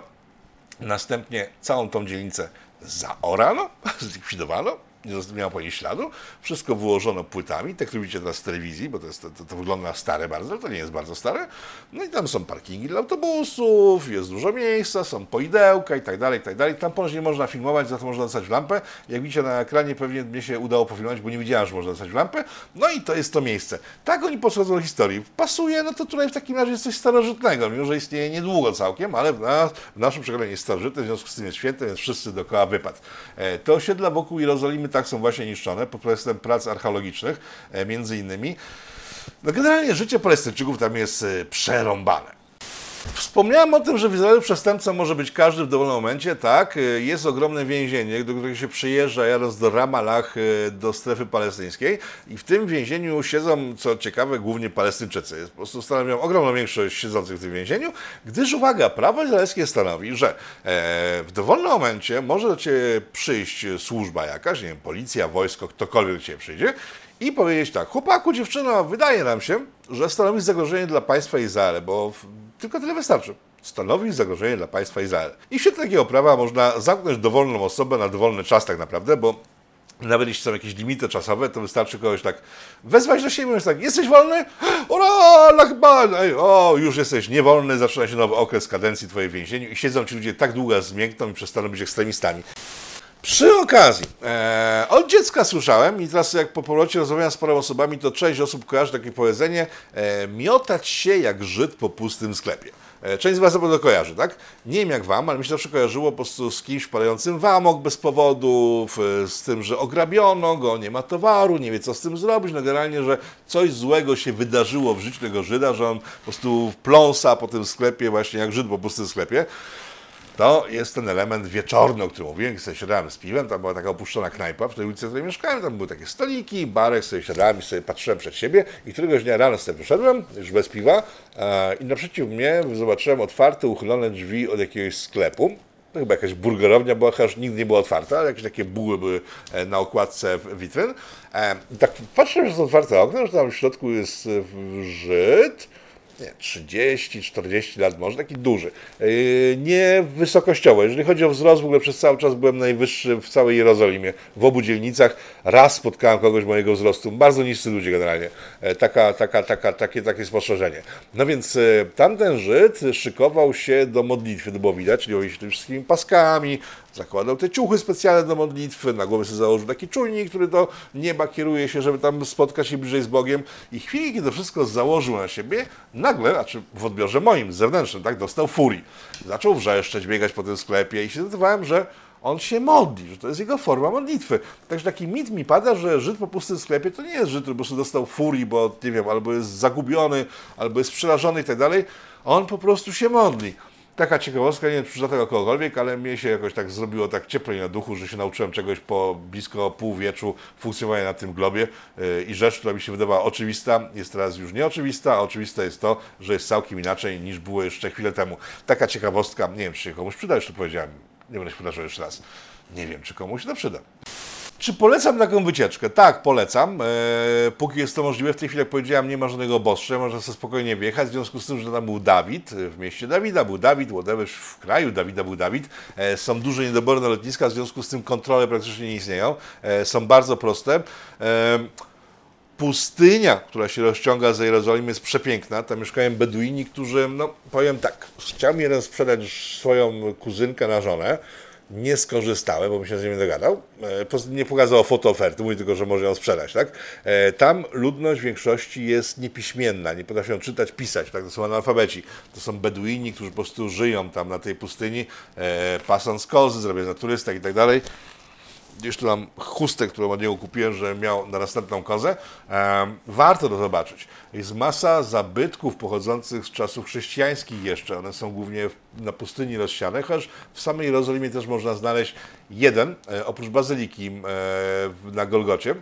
Następnie całą tą dzielnicę zaorano, zlikwidowano, nie zostawiano po niej śladu. Wszystko wyłożono płytami, tak widzicie teraz w telewizji, bo to, jest, to, to wygląda stare bardzo, ale to nie jest bardzo stare. No i tam są parkingi dla autobusów, jest dużo miejsca, są poidełka i tak dalej, i tak dalej. Tam nie można filmować, za to można dostać w lampę. Jak widzicie na ekranie, pewnie mnie się udało pofilmować, bo nie widziałem, że można dostać w lampę. No i to jest to miejsce. Tak oni podchodzą do historii. Pasuje, no to tutaj w takim razie jest coś starożytnego, mimo że istnieje niedługo całkiem, ale w, nas, w naszym przekonaniu jest starożytne, w związku z tym jest święte, więc wszyscy dookoła wypad. E, te osiedla wokół Jerozolimy tak są właśnie niszczone, pod pretekstem prac archeologicznych, e, między innymi. No generalnie życie Palestyńczyków tam jest e, przerąbane. Wspomniałem o tym, że w Izraelu przestępcą może być każdy w dowolnym momencie, tak. Y, Jest ogromne więzienie, do którego się przyjeżdża jadąc do Ramallah, y, do strefy palestyńskiej i w tym więzieniu siedzą, co ciekawe, głównie Palestyńczycy. Po prostu stanowią ogromną większość siedzących w tym więzieniu, gdyż uwaga, prawo izraelskie stanowi, że e, w dowolnym momencie może do Ciebie przyjść służba jakaś, nie wiem, policja, wojsko, ktokolwiek do Ciebie przyjdzie i powiedzieć tak, chłopaku, dziewczyno, wydaje nam się, że stanowisz zagrożenie dla państwa Izrael, bo tylko tyle wystarczy. Stanowisz zagrożenie dla państwa Izrael. I w świetle takiego prawa można zamknąć dowolną osobę na dowolny czas tak naprawdę, bo nawet jeśli są jakieś limity czasowe, to wystarczy kogoś tak wezwać do siebie, mówiąc tak, jesteś wolny? Ora, lachban! Ej, o, już jesteś niewolny, zaczyna się nowy okres kadencji twojej w więzieniu i siedzą ci ludzie tak długo, aż zmiękną i przestaną być ekstremistami. Przy okazji, e, od dziecka słyszałem i teraz jak po powrocie rozmawiam z parą osobami, to część osób kojarzy takie powiedzenie e, miotać się jak Żyd po pustym sklepie. E, Część z Was na pewno kojarzy, tak? Nie wiem jak Wam, ale mi się zawsze kojarzyło po prostu z kimś wpadającym w amok bez powodów, e, z tym, że ograbiono go, nie ma towaru, nie wie co z tym zrobić, no generalnie, że coś złego się wydarzyło w życiu tego Żyda, że on po prostu pląsa po tym sklepie właśnie jak Żyd po pustym sklepie. To jest ten element wieczorny, o którym mówiłem, kiedy sobie siadałem z piwem, tam była taka opuszczona knajpa w tej ulicy, w której mieszkałem, tam były takie stoliki, barek, sobie siadałem i sobie patrzyłem przed siebie i któregoś dnia rano sobie wyszedłem, już bez piwa e, i naprzeciw mnie zobaczyłem otwarte, uchylone drzwi od jakiegoś sklepu. To chyba jakaś burgerownia była, chociaż nigdy nie była otwarta, ale jakieś takie buły były e, na okładce witryn. E, I tak patrzę, że jest otwarte okno, że tam w środku jest Żyd, nie, 30-40 lat może, taki duży. Yy, nie wysokościowo. Jeżeli chodzi o wzrost, w ogóle przez cały czas byłem najwyższy w całej Jerozolimie. W obu dzielnicach raz spotkałem kogoś mojego wzrostu. Bardzo niscy ludzie generalnie. E, Taka, taka, taka, takie, takie spostrzeżenie. No więc e, tamten Żyd szykował się do modlitwy, to było widać, czyli oczywiście wszystkimi paskami, zakładał te ciuchy specjalne do modlitwy, na głowę sobie założył taki czujnik, który do nieba kieruje się, żeby tam spotkać się bliżej z Bogiem. I chwili, kiedy to wszystko założył na siebie, nagle, znaczy w odbiorze moim, zewnętrznym, tak, dostał furii. Zaczął wrzeszczeć, biegać po tym sklepie i się zdecydowałem, że on się modli, że to jest jego forma modlitwy. Także taki mit mi pada, że Żyd po pustym sklepie to nie jest Żyd, który po prostu dostał furii, bo nie wiem, albo jest zagubiony, albo jest przerażony i tak dalej. On po prostu się modli. Taka ciekawostka, nie wiem, czy przyda tego kogokolwiek, ale mnie się jakoś tak zrobiło tak cieplej na duchu, że się nauczyłem czegoś po blisko półwieczu funkcjonowania na tym globie yy, i rzecz, która mi się wydawała oczywista, jest teraz już nieoczywista, a oczywiste jest to, że jest całkiem inaczej niż było jeszcze chwilę temu. Taka ciekawostka, nie wiem, czy się komuś przyda, to powiedziałem, nie będę się powtarzał jeszcze raz. Nie wiem, czy komuś to przyda. Czy polecam taką wycieczkę? Tak, polecam. Eee, póki jest to możliwe, w tej chwili, jak powiedziałem, nie ma żadnego obostrze, można sobie spokojnie wjechać, w związku z tym, że tam był Dawid, e, w mieście Dawida był Dawid, whatever, w kraju Dawida był Dawid. E, są duże niedobory na lotniska, w związku z tym kontrole praktycznie nie istnieją. E, są bardzo proste. E, pustynia, która się rozciąga za Jerozolimy jest przepiękna. Tam mieszkają Beduini, którzy, no powiem tak, chciał mi jeden sprzedać swoją kuzynkę na żonę. Nie skorzystałem, bo mi się z nim nie dogadał. E, nie pokazał fotooferty, mówi tylko, że może ją sprzedać, tak? E, Tam ludność w większości jest niepiśmienna, nie potrafią czytać, pisać, tak? To są analfabeci. To są Beduini, którzy po prostu żyją tam na tej pustyni, e, pasąc kozy, zrobią na turystach i tak dalej tu mam chustę, którą od niego kupiłem, że miał na następną kozę. Warto to zobaczyć. Jest masa zabytków pochodzących z czasów chrześcijańskich jeszcze. One są głównie na pustyni rozsiane, chociaż w samej Jerozolimie też można znaleźć jeden, e, oprócz bazyliki e, na Golgocie,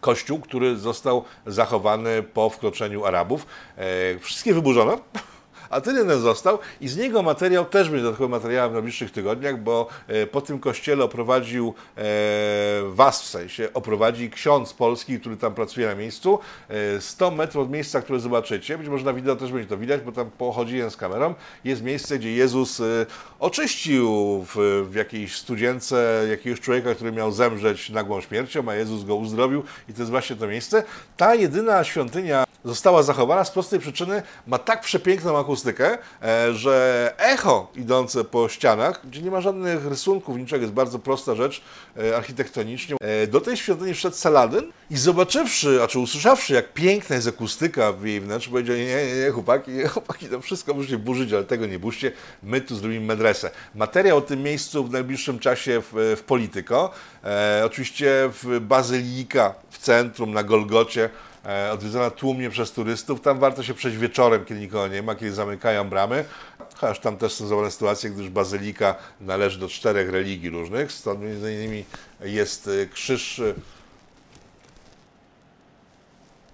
kościół, który został zachowany po wkroczeniu Arabów. E, wszystkie wyburzono. A ten jeden został i z niego materiał też będzie dodatkowym materiałem w najbliższych tygodniach, bo e, po tym kościele oprowadził e, was w sensie, oprowadzi ksiądz polski, który tam pracuje na miejscu. E, 100 metrów od miejsca, które zobaczycie, być może na wideo też będzie to widać, bo tam pochodziłem z kamerą, jest miejsce, gdzie Jezus e, oczyścił w, w jakiejś studience jakiegoś człowieka, który miał zemrzeć nagłą śmiercią, a Jezus go uzdrowił i to jest właśnie to miejsce. Ta jedyna świątynia została zachowana z prostej przyczyny, ma tak przepiękną akustykę, e, że echo idące po ścianach, gdzie nie ma żadnych rysunków, niczego, jest bardzo prosta rzecz e, architektonicznie. E, Do tej świątyni wszedł Saladyn i zobaczywszy, a czy usłyszawszy, jak piękna jest akustyka w jej wnętrzu, powiedział, nie, nie, nie, chłopaki, chłopaki, to wszystko możecie burzyć, ale tego nie burzcie, my tu zrobimy medresę. Materiał o tym miejscu w najbliższym czasie w, w Polityko, e, oczywiście w Bazylika w centrum, na Golgocie, e, odwiedzana tłumnie przez turystów. Tam warto się przejść wieczorem, kiedy nikogo nie ma, kiedy zamykają bramy. Chociaż tam też są złożone sytuacje, gdyż bazylika należy do czterech religii różnych. Stąd między innymi jest e, krzyż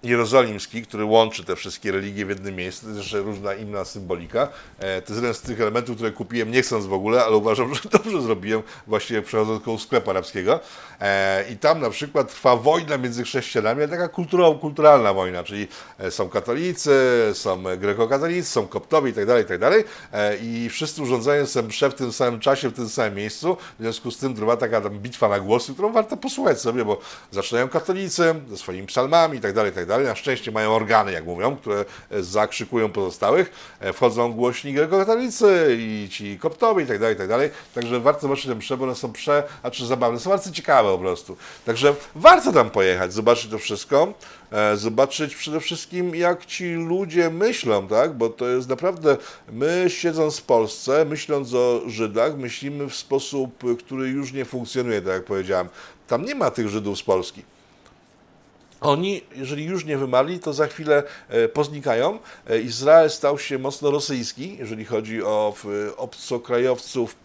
jerozolimski, który łączy te wszystkie religie w jednym miejscu, to jest jeszcze różna inna symbolika. E, To jest jeden z tych elementów, które kupiłem nie chcąc w ogóle, ale uważam, że dobrze zrobiłem, właściwie przechodząc koło sklepu arabskiego. E, I tam na przykład trwa wojna między chrześcijanami, ale taka kulturalna wojna, czyli e, są katolicy, są grekokatolicy, są koptowie itd., itd. I wszyscy urządzają sobie msze w tym samym czasie, w tym samym miejscu. W związku z tym trwa taka bitwa na głosy, którą warto posłuchać sobie, bo zaczynają katolicy ze swoimi psalmami itd., itd. dalej. Na szczęście mają organy, jak mówią, które zakrzykują pozostałych. E, Wchodzą głośni grekokatolicy i ci koptowie i tak dalej, i tak dalej. Także warto zobaczyć te msze, bo one są prze, a czy zabawne, są bardzo ciekawe po prostu. Także warto tam pojechać, zobaczyć to wszystko, e, zobaczyć przede wszystkim, jak ci ludzie myślą, tak? Bo to jest naprawdę, my siedząc w Polsce, myśląc o Żydach, myślimy w sposób, który już nie funkcjonuje, tak jak powiedziałem. Tam nie ma tych Żydów z Polski. Oni, jeżeli już nie wymarli, to za chwilę e, poznikają. E, Izrael stał się mocno rosyjski, jeżeli chodzi o obcokrajowców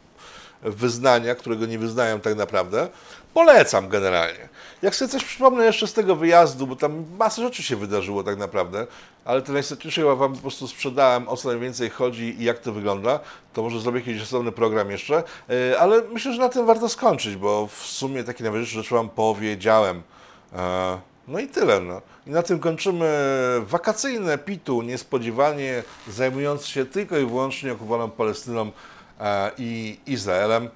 wyznania, którego nie wyznają tak naprawdę. Polecam generalnie. Jak sobie coś przypomnę jeszcze z tego wyjazdu, bo tam masa rzeczy się wydarzyło tak naprawdę, ale to najistotniejsze ja Wam po prostu sprzedałem, o co najwięcej chodzi i jak to wygląda, to może zrobię jakiś osobny program jeszcze, E, ale myślę, że na tym warto skończyć, bo w sumie takie najważniejsze rzeczy Wam powiedziałem. No i tyle. No. I na tym kończymy wakacyjne pitu, niespodziewanie zajmując się tylko i wyłącznie okupowaną Palestyną e, i Izraelem.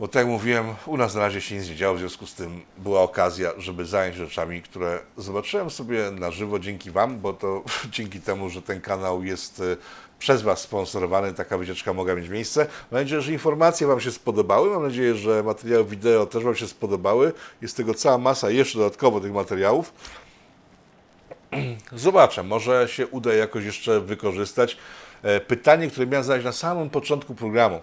Bo tak jak mówiłem, u nas na razie się nic nie działo, w związku z tym była okazja, żeby zająć rzeczami, które zobaczyłem sobie na żywo dzięki Wam, bo to dzięki temu, że ten kanał jest e, przez Was sponsorowany, taka wycieczka mogła mieć miejsce. Mam nadzieję, że informacje Wam się spodobały, mam nadzieję, że materiały wideo też Wam się spodobały. Jest tego cała masa jeszcze dodatkowo tych materiałów. Zobaczę, może się uda jakoś jeszcze wykorzystać. E, Pytanie, które miałem zadać na samym początku programu.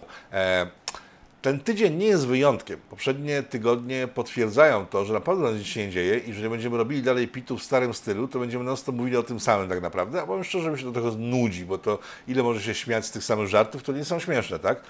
Ten tydzień nie jest wyjątkiem. Poprzednie tygodnie potwierdzają to, że naprawdę nic się nie dzieje i że nie będziemy robili dalej pitu w starym stylu, to będziemy non stop mówili o tym samym tak naprawdę. A powiem szczerze, mi się to trochę nudzi, bo to ile może się śmiać z tych samych żartów, to nie są śmieszne, tak?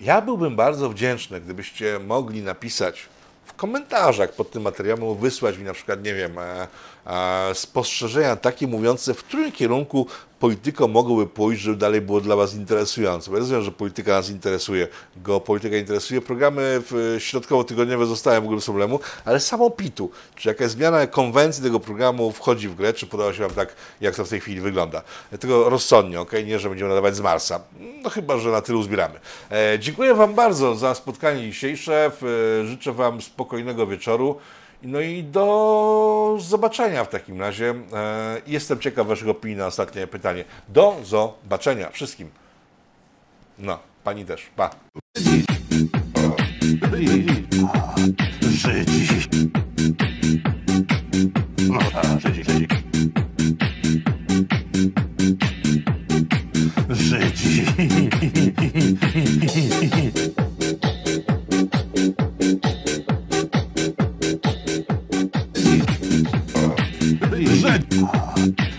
Ja byłbym bardzo wdzięczny, gdybyście mogli napisać w komentarzach pod tym materiałem wysłać mi na przykład, nie wiem, e, e, spostrzeżenia takie mówiące, w którym kierunku polityka mogłoby pójść, żeby dalej było dla Was interesujące. Bo ja rozumiem, że polityka nas interesuje, geopolityka interesuje, programy w- środkowo-tygodniowe zostają w ogóle bez problemu, ale samo PIT-u, czy jakaś zmiana konwencji tego programu wchodzi w grę, czy podoba się Wam tak, jak to w tej chwili wygląda. Tego rozsądnie, ok? Nie, że będziemy nadawać z Marsa. No chyba, że na tyle uzbieramy. E, dziękuję Wam bardzo za spotkanie dzisiejsze. E, życzę Wam spokojnego wieczoru. No i do zobaczenia w takim razie. E, Jestem ciekaw Waszych opinii na ostatnie pytanie. Do zobaczenia wszystkim. No, Pani też. Pa. Żydzi. No Żydzi, Żydzi. Żydzi.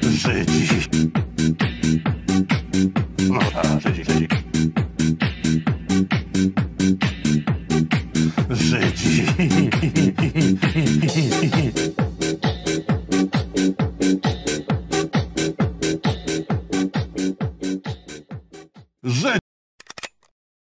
Żydzi. No tak, Żydzi, Żydzi. Żydzi.